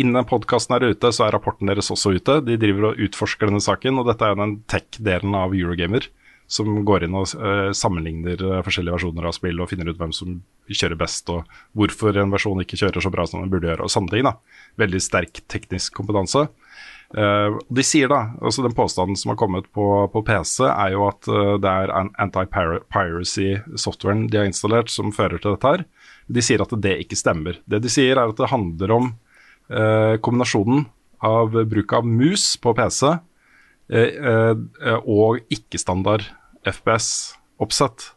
Innen podkasten er ute, så er rapporten deres også ute. De driver og utforsker denne saken, og dette er jo den tech-delen av Eurogamer. Som går inn og uh, sammenligner eh, forskjellige versjoner av spill og finner ut hvem som kjører best, og hvorfor en versjon ikke kjører så bra som den burde gjøre, og sånne ting. da. Veldig sterk teknisk kompetanse. Uh, de sier da, altså Den påstanden som har kommet på, på PC, er jo at uh, det er an- anti-piracy-softwaren de har installert som fører til dette her. De sier at det ikke stemmer. Det de sier er at det handler om kombinasjonen av bruk av mus på PC eh, eh, og ikke-standard FPS-oppsett.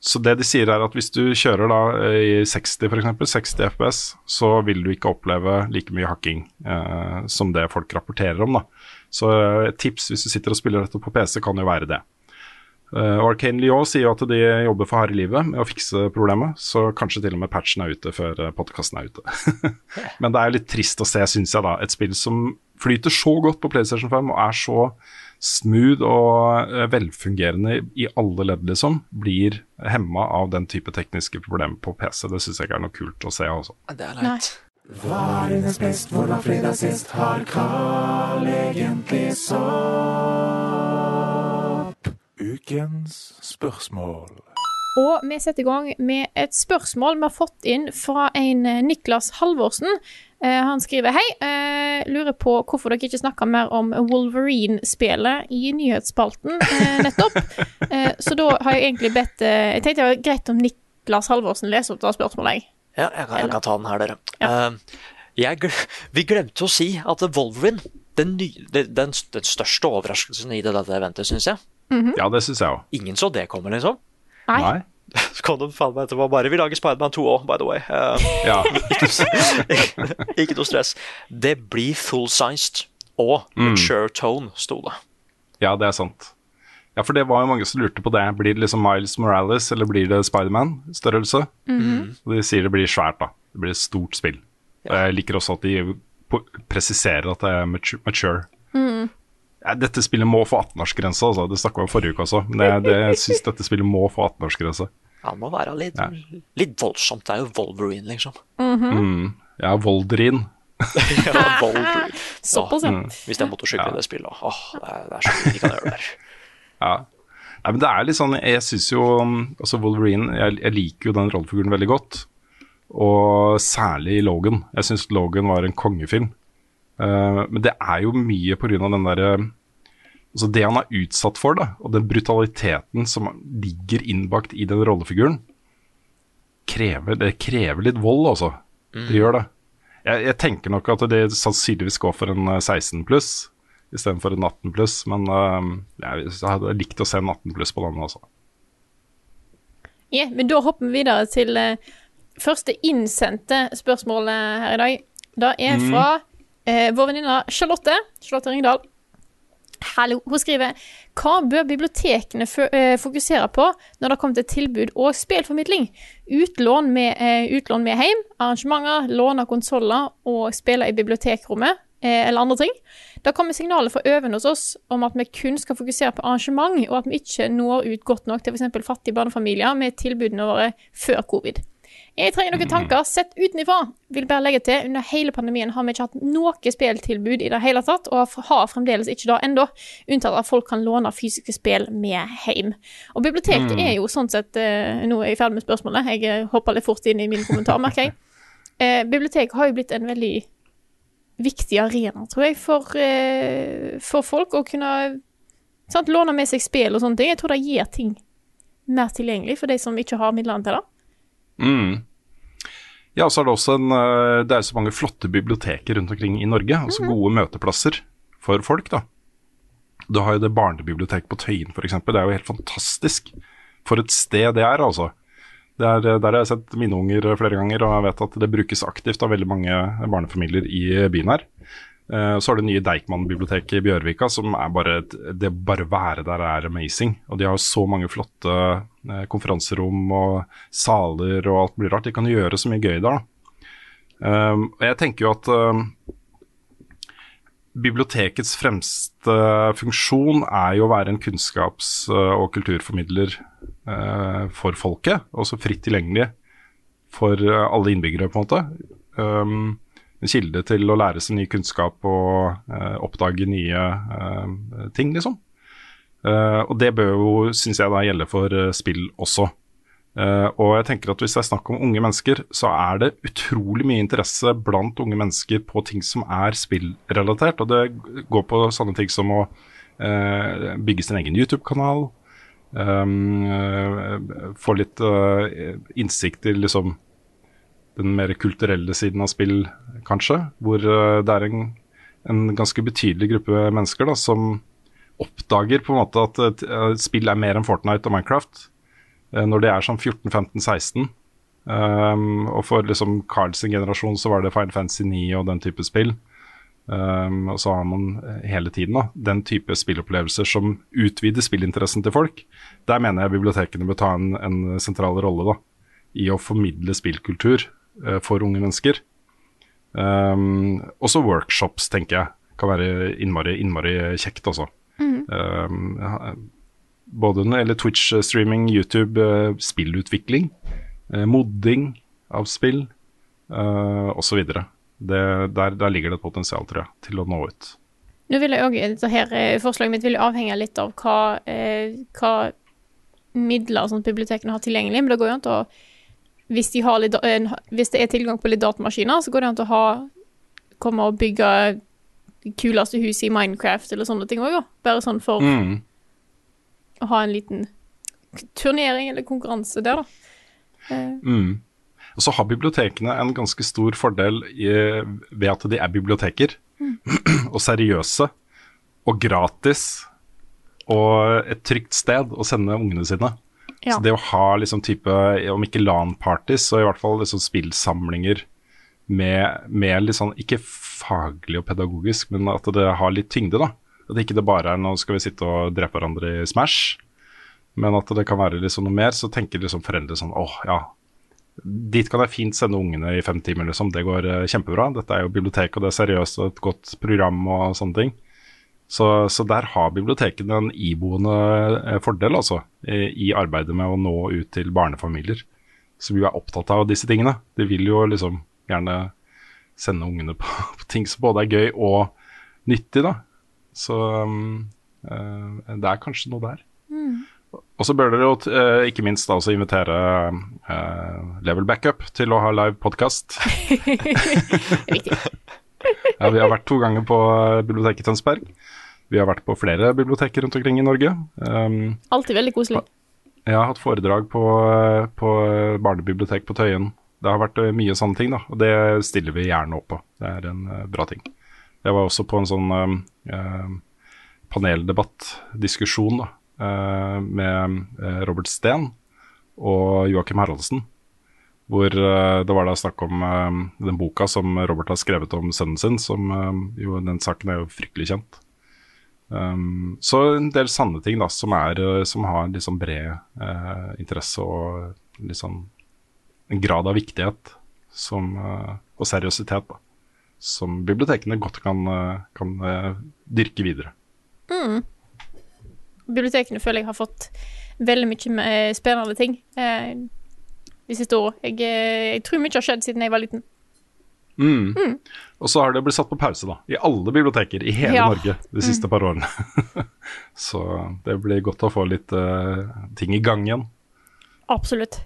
Så det de sier er at hvis du kjører da eh, i 60 f.eks., 60 FPS, så vil du ikke oppleve like mye hacking eh, som det folk rapporterer om. da. Så eh, et tips hvis du sitter og spiller dette på PC, kan jo være det. Uh, Arcane Lyon sier jo at de jobber for harde livet med å fikse problemet, så kanskje til og med patchen er ute før uh, podkasten er ute. Men det er jo litt trist å se, syns jeg, da. Et spill som flyter så godt på PlayStation 5 og er så smooth og uh, velfungerende i alle ledd, liksom, blir hemma av den type tekniske problemer på PC. Det syns jeg ikke er noe kult å se, altså. Det er leit. Ukens spørsmål. Og vi setter i gang med et spørsmål vi har fått inn fra en eh, Niklas Halvorsen. Eh, han skriver hei, eh, lurer på hvorfor dere ikke snakka mer om Wolverine-spelet i nyhetsspalten nettopp. Eh, så da har jeg egentlig bedt Jeg tenkte det var greit om Niklas Halvorsen leser opp det spørsmålet. jeg. Ja, jeg kan, jeg kan ta den her, dere. Ja. Jeg, vi glemte å si at Wolverine, den, ny, den, den, den største overraskelsen i dette eventet, syns jeg. Ja, det syns jeg òg. Ingen så det kommer, liksom. Nei. Nei? Så kom de faen meg etterpå bare Vi lager Spiderman 2 òg, by the way. Uh, Ja. ikke noe stress. Det blir full-sized og mature tone, sto det. Ja, det er sant. Ja, for det var jo mange som lurte på det. Blir det liksom Miles Morales, eller blir det Spiderman-størrelse? Mhm. Og De sier det blir svært, da. Det blir et stort spill. Og jeg liker også at de presiserer at det er matu- mature. Mm. Ja, dette spillet må få 18-årsgrense, altså. Det snakka vi om forrige uke også. Men jeg, det, jeg syns dette spillet må få 18-årsgrense. Ja, det må være litt, Ja. litt voldsomt. Det er jo Wolverine, liksom. Mm. Ja, Volderin. ja, Wolverine. Såpass, ja. Åh, Hvis det er motorsykkel i det spillet, åh, det er, det er så mye de kan gjøre der. Ja. Nei, men det er litt sånn Jeg syns jo um, Altså Wolverine jeg, jeg liker jo den rollefiguren veldig godt. Og særlig Logan. Jeg syns Logan var en kongefilm. Eh, men det er jo mye pga. den derre Altså det han er utsatt for, da, og den brutaliteten som ligger innbakt i den rollefiguren, krever, det krever litt vold, altså. Det gjør det. Jeg, jeg tenker nok at det sannsynligvis går for en eh, 16 pluss istedenfor en 18 pluss, men uh, jeg, jeg hadde likt å se en 18 pluss på den, altså. Ja, men da hopper vi videre til uh, første innsendte spørsmålet her i dag. Det er Mhm. fra eh, vår venninne Charlotte. Charlotte Ringdal. Hallo. Hun skriver Hva bør bibliotekene eh, fokusere på når det kommer til tilbud og spillformidling? Utlån med, eh, utlån med hjem, arrangementer, låne konsoller og spille i bibliotekrommet eh, eller andre ting. Det kommer signaler fra øvende hos oss om at vi kun skal fokusere på arrangement, og at vi ikke når ut godt nok til f.eks. fattige barnefamilier med tilbudene våre før covid. Jeg trenger noen tanker sett utenfra. Vil bare legge til, under hele pandemien har vi ikke hatt noe spilltilbud i det hele tatt, og har fremdeles ikke det ennå, unntatt at folk kan låne fysiske spill med hjem. Og biblioteket Mm. er jo sånn sett eh, Nå er jeg ferdig med spørsmålet, jeg hoppa hopper litt fort inn i min kommentar, merker jeg. Eh, biblioteket har jo blitt en veldig viktig arena, tror jeg, for, eh, for folk å kunne sant, låne med seg spill og sånne ting. Jeg tror det gir ting mer tilgjengelig for de som ikke har midlene til det. Mm. Ja, og så er det også en eh, Det er så mange flotte biblioteker rundt omkring i Norge. Altså gode møteplasser for folk, da. Du har jo det barnebiblioteket på Tøyen f.eks. Det er jo helt fantastisk. For et sted det er, altså. Det er, der har jeg sett mine unger flere ganger, og jeg vet at det brukes aktivt av veldig mange barnefamilier i byen her. Eh, Så har du nye Deichman-biblioteket i Bjørvika, som er bare et, Det bare være der er amazing. Og de har så mange flotte eh, konferanserom og saler og alt mulig rart. De kan gjøre så mye gøy der, da. Um, og jeg tenker jo at um, bibliotekets fremste funksjon er jo å være en kunnskaps- og kulturformidler eh, for folket, også fritt tilgjengelig for eh, alle innbyggere, på en måte. En kilde til å lære seg ny kunnskap og eh, oppdage nye eh, ting, liksom. Eh, og det bør jo, syns jeg, da gjelde for eh, spill også. Eh, og jeg tenker at hvis det er snakk om unge mennesker, så er det utrolig mye interesse blant unge mennesker på ting som er spillrelatert. Og det går på sånne ting som å eh, bygge sin egen YouTube-kanal. Um, få litt uh, innsikt i liksom den mer kulturelle siden av spill, kanskje. Hvor eh, det er en, en ganske betydelig gruppe mennesker da, som oppdager på en måte at et, et spill er mer enn Fortnite og Minecraft. Eh, når de er sånn 14-15-16. Um, og for liksom Carls generasjon så var det Final Fantasy 9 og den type spill. Um, og så har man eh, hele tiden da, den type spillopplevelser som utvider spillinteressen til folk. Der mener jeg bibliotekene bør ta en, en sentral rolle da, i å formidle spillkultur eh, for unge mennesker. Um, også workshops, tenker jeg, kan være innmari, innmari kjekt altså. Mm. Um, både gjelder Twitch-streaming, YouTube, eh, spillutvikling, eh, modding av spill uh, osv. Der, der ligger det et potensial, tror jeg, til å nå ut. Nå vil jeg også, her eh, Forslaget mitt vil avhenge litt av hva, eh, hva midler som bibliotekene har tilgjengelig, men det går jo an å hvis, de har hvis det er tilgang på litt datamaskiner, så går det an til å ha komme og bygge det kuleste huset i Minecraft eller sånne ting òg. Bare sånn for Mm. å ha en liten turnering eller konkurranse der, da. Eh, Mm. Og så har bibliotekene en ganske stor fordel i, ved at de er biblioteker, og seriøse, og gratis, og et trygt sted å sende ungene sine. Ja. Så det å ha liksom type, om ikke LAN-parties, så i hvert fall liksom spillsamlinger med, med litt sånn, ikke faglig og pedagogisk, men at det har litt tyngde, da. At ikke det bare er nå skal vi sitte og drepe hverandre i Smash, men at det kan være liksom noe mer. Så tenker liksom foreldre sånn åh, ja. Dit kan jeg fint sende ungene i fem timer, liksom. Det går eh, kjempebra. Dette er jo bibliotek, og det er seriøst og et godt program og sånne ting. Så, så der har bibliotekene en iboende eh, fordel, altså, i, i arbeidet med å nå ut til barnefamilier som jo er opptatt av disse tingene. De vil jo liksom gjerne sende ungene på, på ting som både er gøy og nyttig, da. Så um, uh, det er kanskje noe der. Mm. Og så bør dere jo uh, ikke minst da også invitere uh, Level Backup til å ha live podkast. ja, vi har vært to ganger på eh, biblioteket i Tønsberg. Vi har vært på flere biblioteker rundt omkring i Norge. Um, Alltid veldig koselig. jeg har hatt foredrag på, på barnebibliotek på Tøyen. Det har vært eh, mye sånne ting, da, og det stiller vi gjerne opp på. Det er en eh, bra ting. Jeg var også på en sånn uh, paneldebatt-diskusjon da, uh, med Robert Steen og Joakim Haraldsen. Hvor uh, det var da snakk om den boka som Robert har skrevet om sønnen sin, som jo Den saken er jo fryktelig kjent. Um, så en del sanne ting da, som, er, som har liksom bred interesse og liksom en grad av viktighet som, og seriøsitet. da som bibliotekene godt kan, kan dyrke videre. Mm. Bibliotekene føler jeg har fått veldig mye spennende ting eh, de siste åra. Jeg, eh, jeg, tror mye har skjedd siden jeg var liten. Mm. Mm. Og så har det blitt satt på pause, da. I alle biblioteker i hele Ja. Norge de siste Mm. par årene. så det blir godt å få litt uh, ting i gang igjen. Absolutt.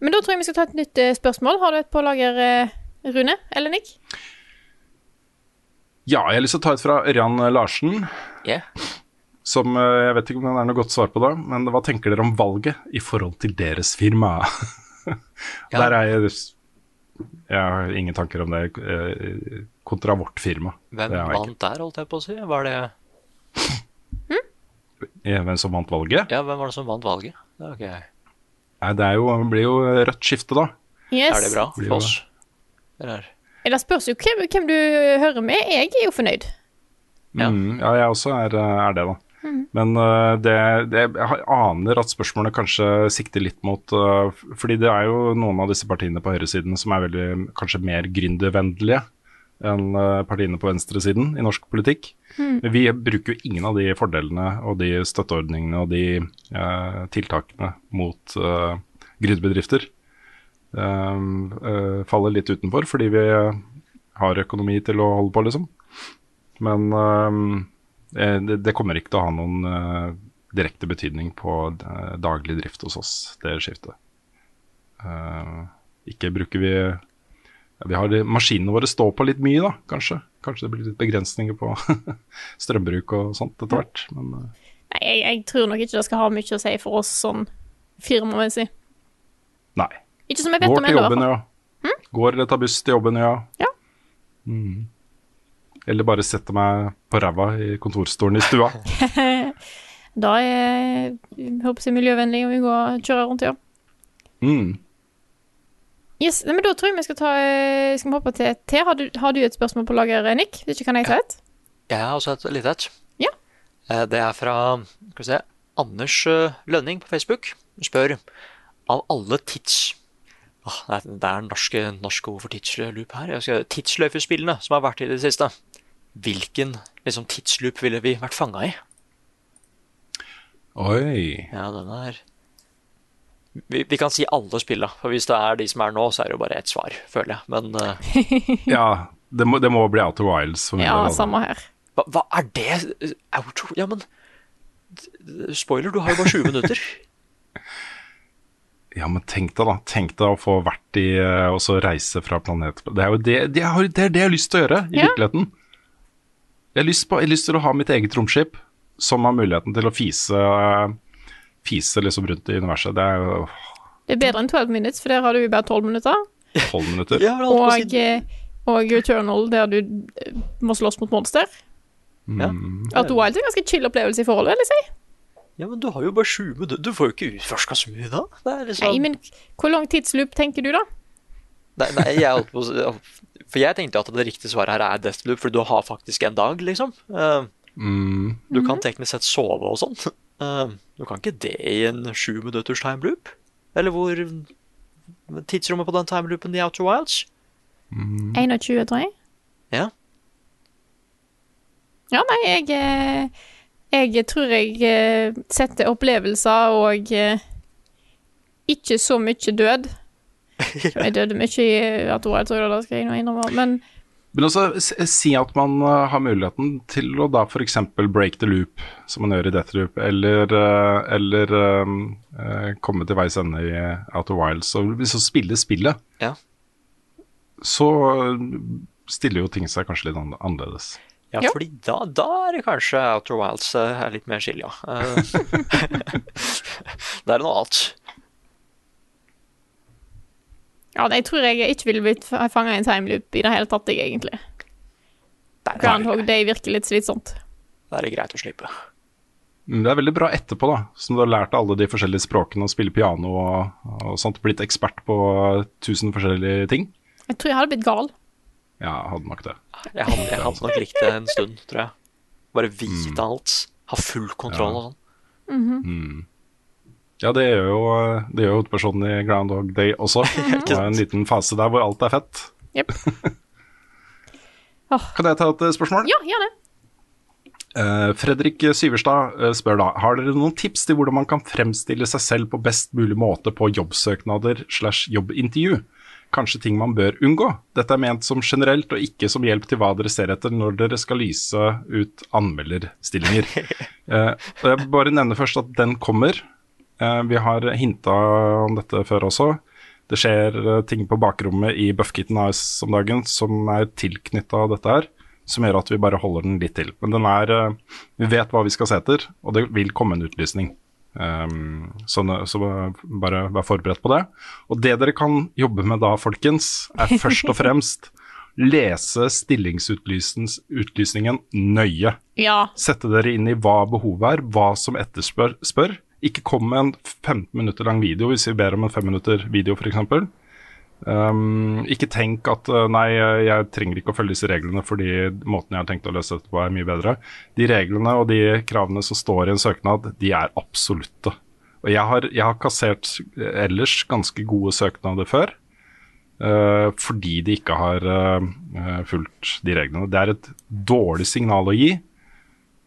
Men da tror jeg vi skal ta et nytt uh, spørsmål. Har du et på lager, uh, Rune eller Nick? Ja, jeg har lyst til å ta et fra Ørjan Larsen. Yeah. Som Jeg vet ikke om det er noe godt svar på da, men hva tenker dere om valget i forhold til deres firma? Der er jeg Jeg har ingen tanker om det eh, kontra vårt firma. Hvem vant der, holdt jeg på å si? Var det Hvem som vant valget? Ja, hvem var det som vant valget? Det har ikke jeg. Nei, det er jo, blir jo rødt skifte, da. Yes. Er det bra for oss? Eller? Det spørs jo hvem, hvem du hører med. Jeg er jo fornøyd. Ja, mm, ja jeg også er, er det, da. Mhm. Men uh, det, det, jeg aner at spørsmålene kanskje sikter litt mot uh, Fordi det er jo noen av disse partiene på høyresiden som er veldig, kanskje mer gründervennlige enn øh, partiene på venstresiden i norsk politikk. Mm. Men vi bruker jo ingen av de fordelene og de støtteordningene og de uh, tiltakene mot uh, gründerbedrifter. Øh, faller litt utenfor fordi vi har økonomi til å holde på, liksom. Men eh, det, det kommer ikke til å ha noen øh, direkte betydning på eh, daglig drift hos oss, det skiftet. Eh, ikke bruker vi ja, vi har Maskinene våre står på litt mye, da, kanskje. Kanskje det blir litt begrensninger på strømbruk og sånt etter hvert. Men eh, Nei, jeg, jeg tror nok ikke det skal ha mye å si for oss sånn firmamessig. nei. Ikke som jeg vet Går om til ennå, i jobben, ja. ja. Går eller tar buss til jobben, ja. Ja. Mm. Eller bare setter meg på ræva i kontorstolen i stua. da er håper jeg miljøvennlig og vi går og kjører rundt, ja. Mm. Yes, nei, men Da tror jeg vi skal ta Skal vi hoppe til T. Har du, har du et spørsmål på lager, Nick? Hvis ikke kan jeg ta et? Jeg har også et lite et. Ja. Eh, Det er fra skal vi se, Anders eh, Lønning på Facebook. Hun spør av alle tids... Åh, det er- norske, norske ord for tidsloop her. Jeg skal, tidsløyfespillene som har vært i det siste. Hvilken liksom, tidsloop ville vi vært fanga i? Oi. Ja, den er vi, vi kan si alle spilla. For hvis det er de som er nå, så er det jo bare ett svar, føler jeg. Men uh... Ja, det må, det må bli Outer Wilds. For min Ja, del, altså. samme her. hva, hva er det? Outro? Ja, men Spoiler, du har jo bare 20 minutter. Ja, men tenk deg da, tenk deg å få vært i eh, og så reise fra planet Det er jo det, det, er, det, er det jeg har lyst til å gjøre i Ja. virkeligheten. Jeg har, lyst på, jeg har lyst til å ha mitt eget romskip som har muligheten til å fise, fise liksom rundt i universet. Det er jo Det er bedre enn 12 minutter, for der har du jo bare 12 minutter. tolv minutter. Og, eh, og Eternal, der du eh, må slåss mot monster. Ja. At Wild er en ganske chill opplevelse i forholdet, vil jeg si. Ja, men du har jo bare 20 minutter. Du får jo ikke utforska så mye da. Det er liksom... Nei, men hvor lang tidsloop tenker du, da? Nei, nei, jeg holdt på å For jeg tenkte at det riktige svaret her er Deathloop, for du har faktisk en dag, liksom. Uh, Mm. Du kan teknisk sett sove og sånn. Uh, Du kan ikke det i en sju minutters timeloop? Eller hvor Tidsrommet på den timeloopen i Outer Wilds? 21, tror jeg. Ja. Ja, nei, jeg eh, Jeg tror jeg setter opplevelser og ikke så mye død. Jeg døde mye i og det skal jeg nå innrømme, men Men også si at man eh, har muligheten til å da f.eks. break the loop, som man gjør i Deathloop, eller, eh, eller eh, eh, komme til veis ende i Outer Wilds. Og hvis man spiller spillet, Ja. så stiller jo ting seg kanskje litt annerledes. Ja, Ja. fordi da, da er det kanskje Outer Wilds er litt mer chill, ja. Eh, det er noe annet. Ja, jeg tror jeg ikke ville blitt fanga i en timeloop i det hele tatt, jeg, egentlig. Er, Groundhog Day virker litt slitsomt. Da er det greit å slippe. Det er veldig bra etterpå, da. Som du har lært alle de forskjellige språkene og spille piano og, og sånt. Blitt ekspert på tusen forskjellige ting. Jeg tror jeg hadde blitt gal. Ja, hadde nok det. Jeg hadde, jeg hadde nok likt det en stund, tror jeg. Bare vite alt. Ha full kontroll og sånn. Ja, det gjør jo, det gjør jo hovedpersonen i Groundhog Day også. Det er en liten fase der hvor alt er fett. Jepp. Kan jeg ta et eh, spørsmål? Ja, gjør det. Fredrik Syverstad eh, spør da Har dere noen tips til hvordan man kan fremstille seg selv på best mulig måte på jobbsøknader slash jobbintervju? Kanskje ting man bør unngå? Dette er ment som generelt og ikke som hjelp til hva dere ser etter når dere skal lyse ut anmelderstillinger. Eh, jeg bare nevner først at den kommer. Eh, vi har hinta om dette før også. Det skjer eh, ting på bakrommet i Buffkitten Ice om dagen som er tilknytta dette her, som gjør at vi bare holder den litt til. Men den er eh, Vi vet hva vi skal se etter, og det vil komme en utlysning. Um, så, så bare vær forberedt på det. Og det dere kan jobbe med da, folkens, er først og fremst lese stillingsutlysningen nøye. Ja. Sette dere inn i hva behovet er, hva som etterspør. Spør. Ikke kom med en 15 minutter lang video hvis vi ber om en 5 minutter video f.eks. Um, ikke tenk at uh, nei, jeg trenger ikke å følge disse reglene fordi måten jeg har tenkt å løse dette på er mye bedre. De reglene og de kravene som står i en søknad, de er absolutte. Og jeg har, jeg har kassert ellers ganske gode søknader før. uh, fordi de ikke har uh, fulgt de reglene. Det er et dårlig signal å gi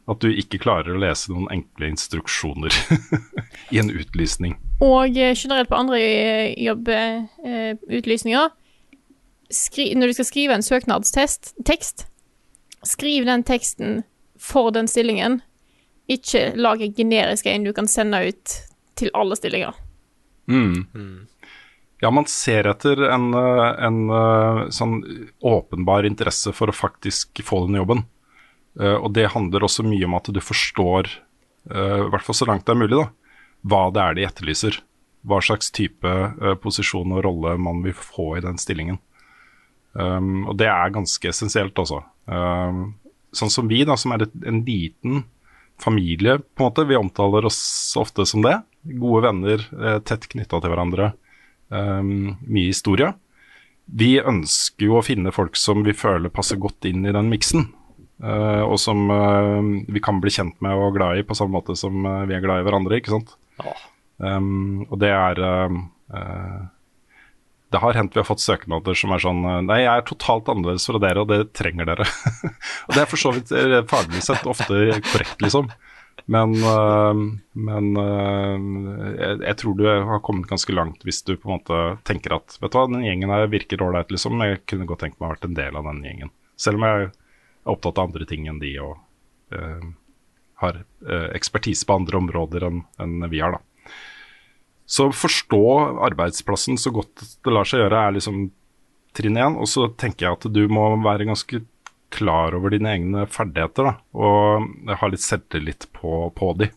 at du ikke klarer å lese noen enkle instruksjoner i en utlysning. Og eh, generelt på andre eh, jobbutlysninger Når du skal skrive en søknadstest, tekst, skriv den teksten for den stillingen. Ikke lag en generisk en du kan sende ut til alle stillinger. Ja, man ser etter en, eh, en eh, sånn åpenbar interesse for å faktisk få den jobben. Eh, og det handler også mye om at du forstår, eh, i hvert fall så langt det er mulig, da, hva det er de etterlyser. Hva slags type eh, posisjon og rolle man vil få i den stillingen. Um, og det er ganske essensielt altså. Um, sånn som vi, da, som er et, en liten familie, på en måte. Vi omtaler oss ofte som det. Gode venner, eh, tett knytta til hverandre. Um, mye historie. Vi ønsker jo å finne folk som vi føler passer godt inn i den miksen. Eh, og som eh, vi kan bli kjent med og glad i på samme måte som eh, vi er glad i hverandre. ikke sant? Ja. Um, og det er Det har hendt vi har fått søknader som er sånn Nei, jeg er totalt annerledes fra dere, og det trenger dere. og det er for så vidt faglig sett ofte korrekt, liksom. Men, men jeg, jeg tror du har kommet ganske langt hvis du på en måte tenker at vet du hva, den gjengen her virker ålreit, liksom. Jeg kunne godt tenkt meg å ha vært en del av den gjengen. Selv om jeg er opptatt av andre ting enn de og uh, har uh, ekspertise på andre områder enn en vi har, da. Så forstå arbeidsplassen så godt det lar seg gjøre, er liksom trinn én. Og så tenker jeg at du må være ganske klar over dine egne ferdigheter, da. Og ha litt selvtillit på, på de.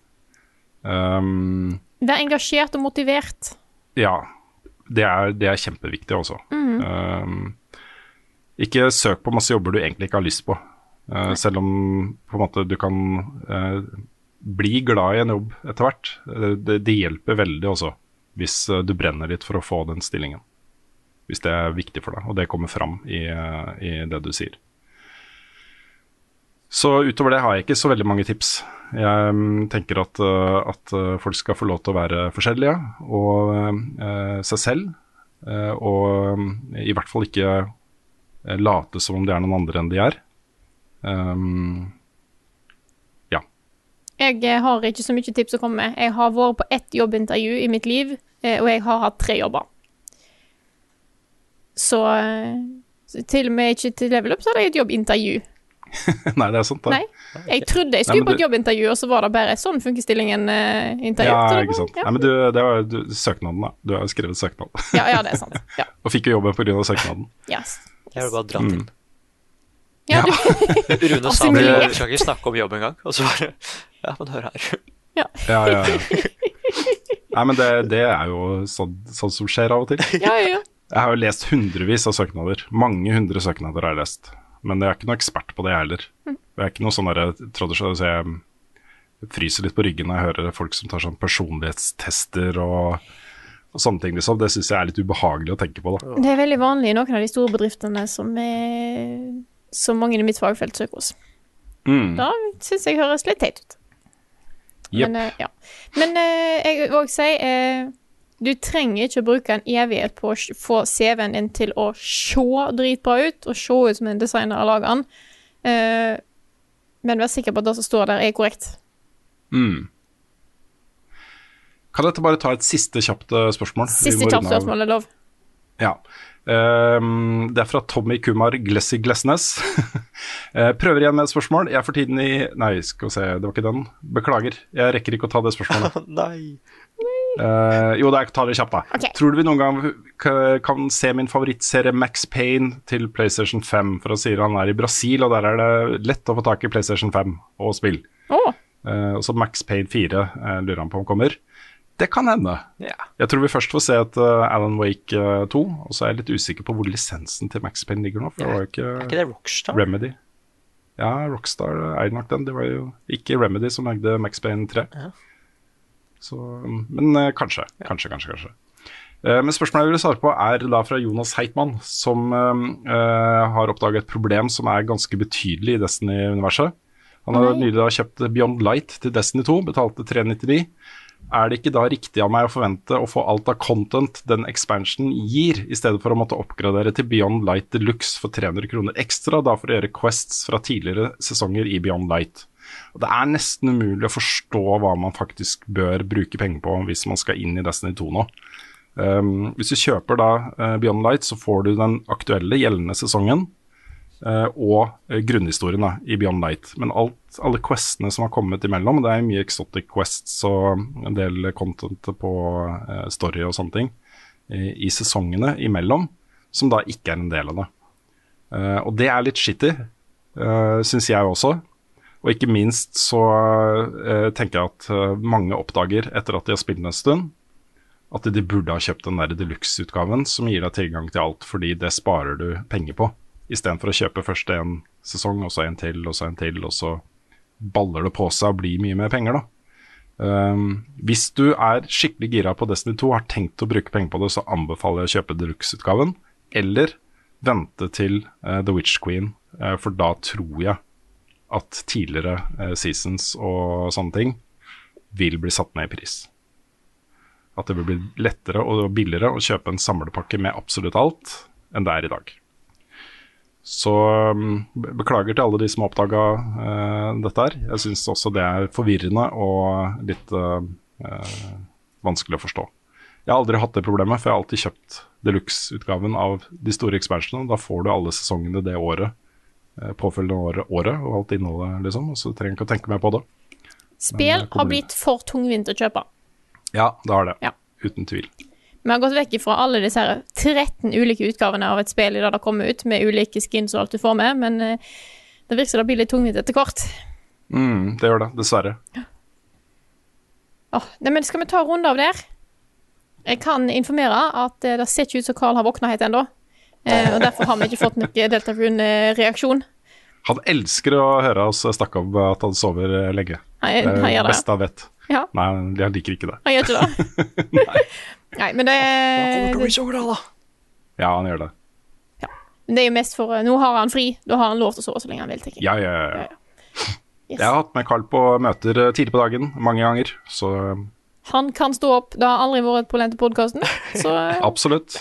Um, Vær engasjert og motivert. ja, det er, det er kjempeviktig også. Um, ikke søk på masse jobber du egentlig ikke har lyst på. Uh, selv om på en måte du kan uh, bli glad i en jobb etter hvert. Uh, det, det hjelper veldig også, hvis du brenner litt for å få den stillingen. Hvis det er viktig for deg, og det kommer fram i, i det du sier. Så utover det har jeg ikke så veldig mange tips. Jeg mm, tenker at, eh, at eh, folk skal få lov til å være forskjellige og eh, seg selv. eh, og mm, i hvert fall ikke eh, late som om de er noen andre enn de er. Um, Jeg eh, har ikke så mye tips å komme med. Jeg har vært på ett jobbintervju i mitt liv, eh, og jeg har hatt tre jobber. Så, eh, til og med ikke til level up, så hadde jeg et jobbintervju. nei, det er sant, det. Nei, jeg trodde jeg Nei, skulle på et jobbintervju, og så var det bare sånn funker stillingen-intervju. Ja, ikke sant. Nei, men du, det var du, søknaden, da. Du har jo skrevet søknad. Ja, ja, det er sant. Ja. og fikk jo jobben pga. søknaden. Yes. Jeg vil bare dratt inn. Ja, du, Rune sa vi skal ikke snakke om jobb engang. Og så bare Ja, men hør her. Ja, ja, ja. Nei, men det, det er jo sånn, sånn som skjer av og til. ja, ja. Jeg har jo lest hundrevis av søknader. Mange hundre søknader har jeg lest. Men jeg er ikke noe ekspert på det, jeg heller. Jeg er ikke noe sånn derre tradisjonell så Jeg fryser litt på ryggen når jeg hører folk som tar sånn personlighetstester og, og sånne ting, liksom. Det syns jeg er litt ubehagelig å tenke på, da. Det er veldig vanlig i noen av de store bedriftene som, er, som mange i mitt fagfelt søker hos. Mm. Da syns jeg høres litt teit ut. Yep. Men, eh, ja. Men eh, jeg vil òg si eh, Du trenger ikke å bruke en evighet på å få CV-en din til å se dritbra ut, og se ut som en designer har laga den. Men vær sikker på at det som står der, er korrekt. Mm. Kan dette bare ta et siste kjapt spørsmål? Siste kjapt spørsmål er lov. Ja. Um, det er fra Tommy Kumar Glessy Glessnes. Eh, prøver igjen med et spørsmål. Jeg er for tiden i Nei, skal vi se, det var ikke den. Beklager, jeg rekker ikke å ta det spørsmålet. Nei. Uh, jo, da, jeg tar det kjapt, da. Okay. Tror du vi noen gang kan se min favorittserie Max Payne til PlayStation 5? For han sier han er i Brasil, og der er det lett å få tak i PlayStation 5 og spill. Oh. Uh, og så Max Payne 4 uh, lurer han på om kommer. Det kan hende. Ja. Jeg tror vi først får se et uh, Alan Wake uh, 2, og så er jeg litt usikker på hvor lisensen til Max Payne ligger nå. For det var jo Er ikke ikke det Rockstar? Remedy. Ja, Rockstar er nok den. Det var jo ikke Remedy som lagde Max Payne 3. Ja. Så, men uh, kanskje, kanskje, kanskje. kanskje. Eh, Men spørsmålet jeg vil svare på er da fra Jonas Heitmann, som eh, eh, har oppdaget et problem som er ganske betydelig i Destiny-universet. Han har nylig kjøpt Beyond Light til Destiny 2, betalte 399. Er det ikke da riktig av meg å forvente å få alt av content den expansion gir, i stedet for å måtte oppgradere til Beyond Light Deluxe for 300 kroner ekstra, da for å gjøre quests fra tidligere sesonger i Beyond Light? Og Det er nesten umulig å forstå hva man faktisk bør bruke penger på hvis man skal inn i Destiny 2 nå. Um, hvis du kjøper da eh, Beyond Light, så får du den aktuelle, gjeldende sesongen og eh, grunnhistorien da, i Beyond Light. Men alt, alle questene som har kommet imellom, det er mye exotic quests og en del content på eh, story og sånne ting i, sesongene imellom, som da ikke er en del av det. Eh, og det er litt shitty, syns jeg også. Og ikke minst så eh, tenker jeg at eh, mange oppdager etter at de har spilt en stund, at de burde ha kjøpt den der deluxe-utgaven som gir deg tilgang til alt, fordi det sparer du penger på. Istedenfor å kjøpe først en sesong, og så en til, og så en til, og så baller det på seg og blir mye mer penger, da. Um, hvis du er skikkelig gira på Destiny 2 har tenkt å bruke penger på det, så anbefaler jeg å kjøpe deluxe-utgaven. Eller vente til uh, The Witch Queen, uh, for da tror jeg at tidligere uh, seasons og sånne ting vil bli satt ned i pris. At det vil bli lettere og billigere å kjøpe en samlepakke med absolutt alt enn det er i dag. Så um, beklager til alle de som har oppdaga dette her. Jeg syns også det er forvirrende og litt uh, uh, vanskelig å forstå. Jeg har aldri hatt det problemet, for jeg har alltid kjøpt deluxe-utgaven av de store expansionene. Da får du alle sesongene det året, eh, påfølgende året, året og alt innholdet, liksom. Og så trenger jeg ikke å tenke mer på det. Spill har blitt for tungvint å kjøpe. Ja, det har det. Ja. Uten tvil. Vi har gått vekk fra alle disse her 13 ulike utgavene av et spill i det det kommer ut, med ulike skins og alt du får med, men eh, det virker som det blir litt tungvint etter hvert. Mm, det gjør det, dessverre. Åh, nei, men skal vi ta en runde av der? Jeg kan informere at eh, det ser ikke ut som Carl har våkna helt ennå. Eh, og derfor har vi ikke fått noen Delta Rune-reaksjon. Han elsker å høre oss snakke om at han sover lenge. Han, han det er det. beste han vet. Ja, Nei, han liker ikke det. han gjør ikke det. Nei, men det, det, så glad, da. Ja, han gjør det. det er jo mest for eh, Nå har han fri, da har han lov til å sove så lenge han vil, tenker jeg. Ja, ja, ja. Yes. Jeg har hatt med Carl på møter eh, tidlig på dagen mange ganger, så eh, Han kan stå opp. Det har aldri vært et problem til podkasten. Så absolutt.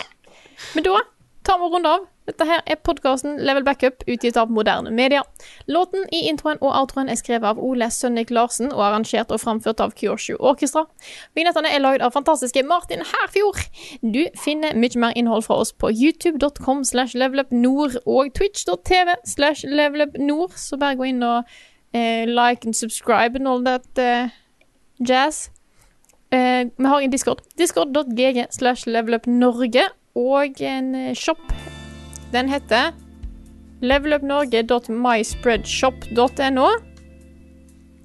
Men da tar vi runde av. Dette her er podkasten Level Backup, utgitt av moderne medier. Låten i introen og outroen er skrevet av Ole Sønnik Larsen og arrangert og framført av Kyoshu Orkestra. Vignettene er lagd av fantastiske Martin Herfjord. Du finner mye mer innhold fra oss på youtube.com slash levelupnord og twitch.tv slash levelupnord, så bare gå inn og eh, like and subscribe and all that eh, jazz. Eh, vi har en Discord. Discord.gg slash levelupnorge og en eh, shop. Den heter levelupnorge.myspreadshop.no.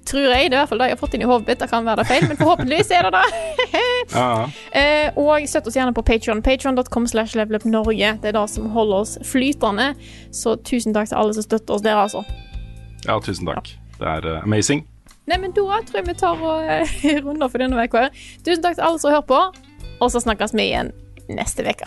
Tror jeg. Det er i hvert fall det jeg har fått inn i hodet mitt. Det kan være det feil, men forhåpentligvis er det det. Ja, ja. Eh, og støtt oss gjerne på Patreon Patreon.com slash levelupnorge. Det er det som holder oss flytende. Så tusen takk til alle som støtter oss der, altså. ja, tusen takk. Det er uh, amazing. Nei, men da tror jeg vi tar og eh, runder for denne uka. Tusen takk til alle som hører på, og så snakkes vi igjen neste uke.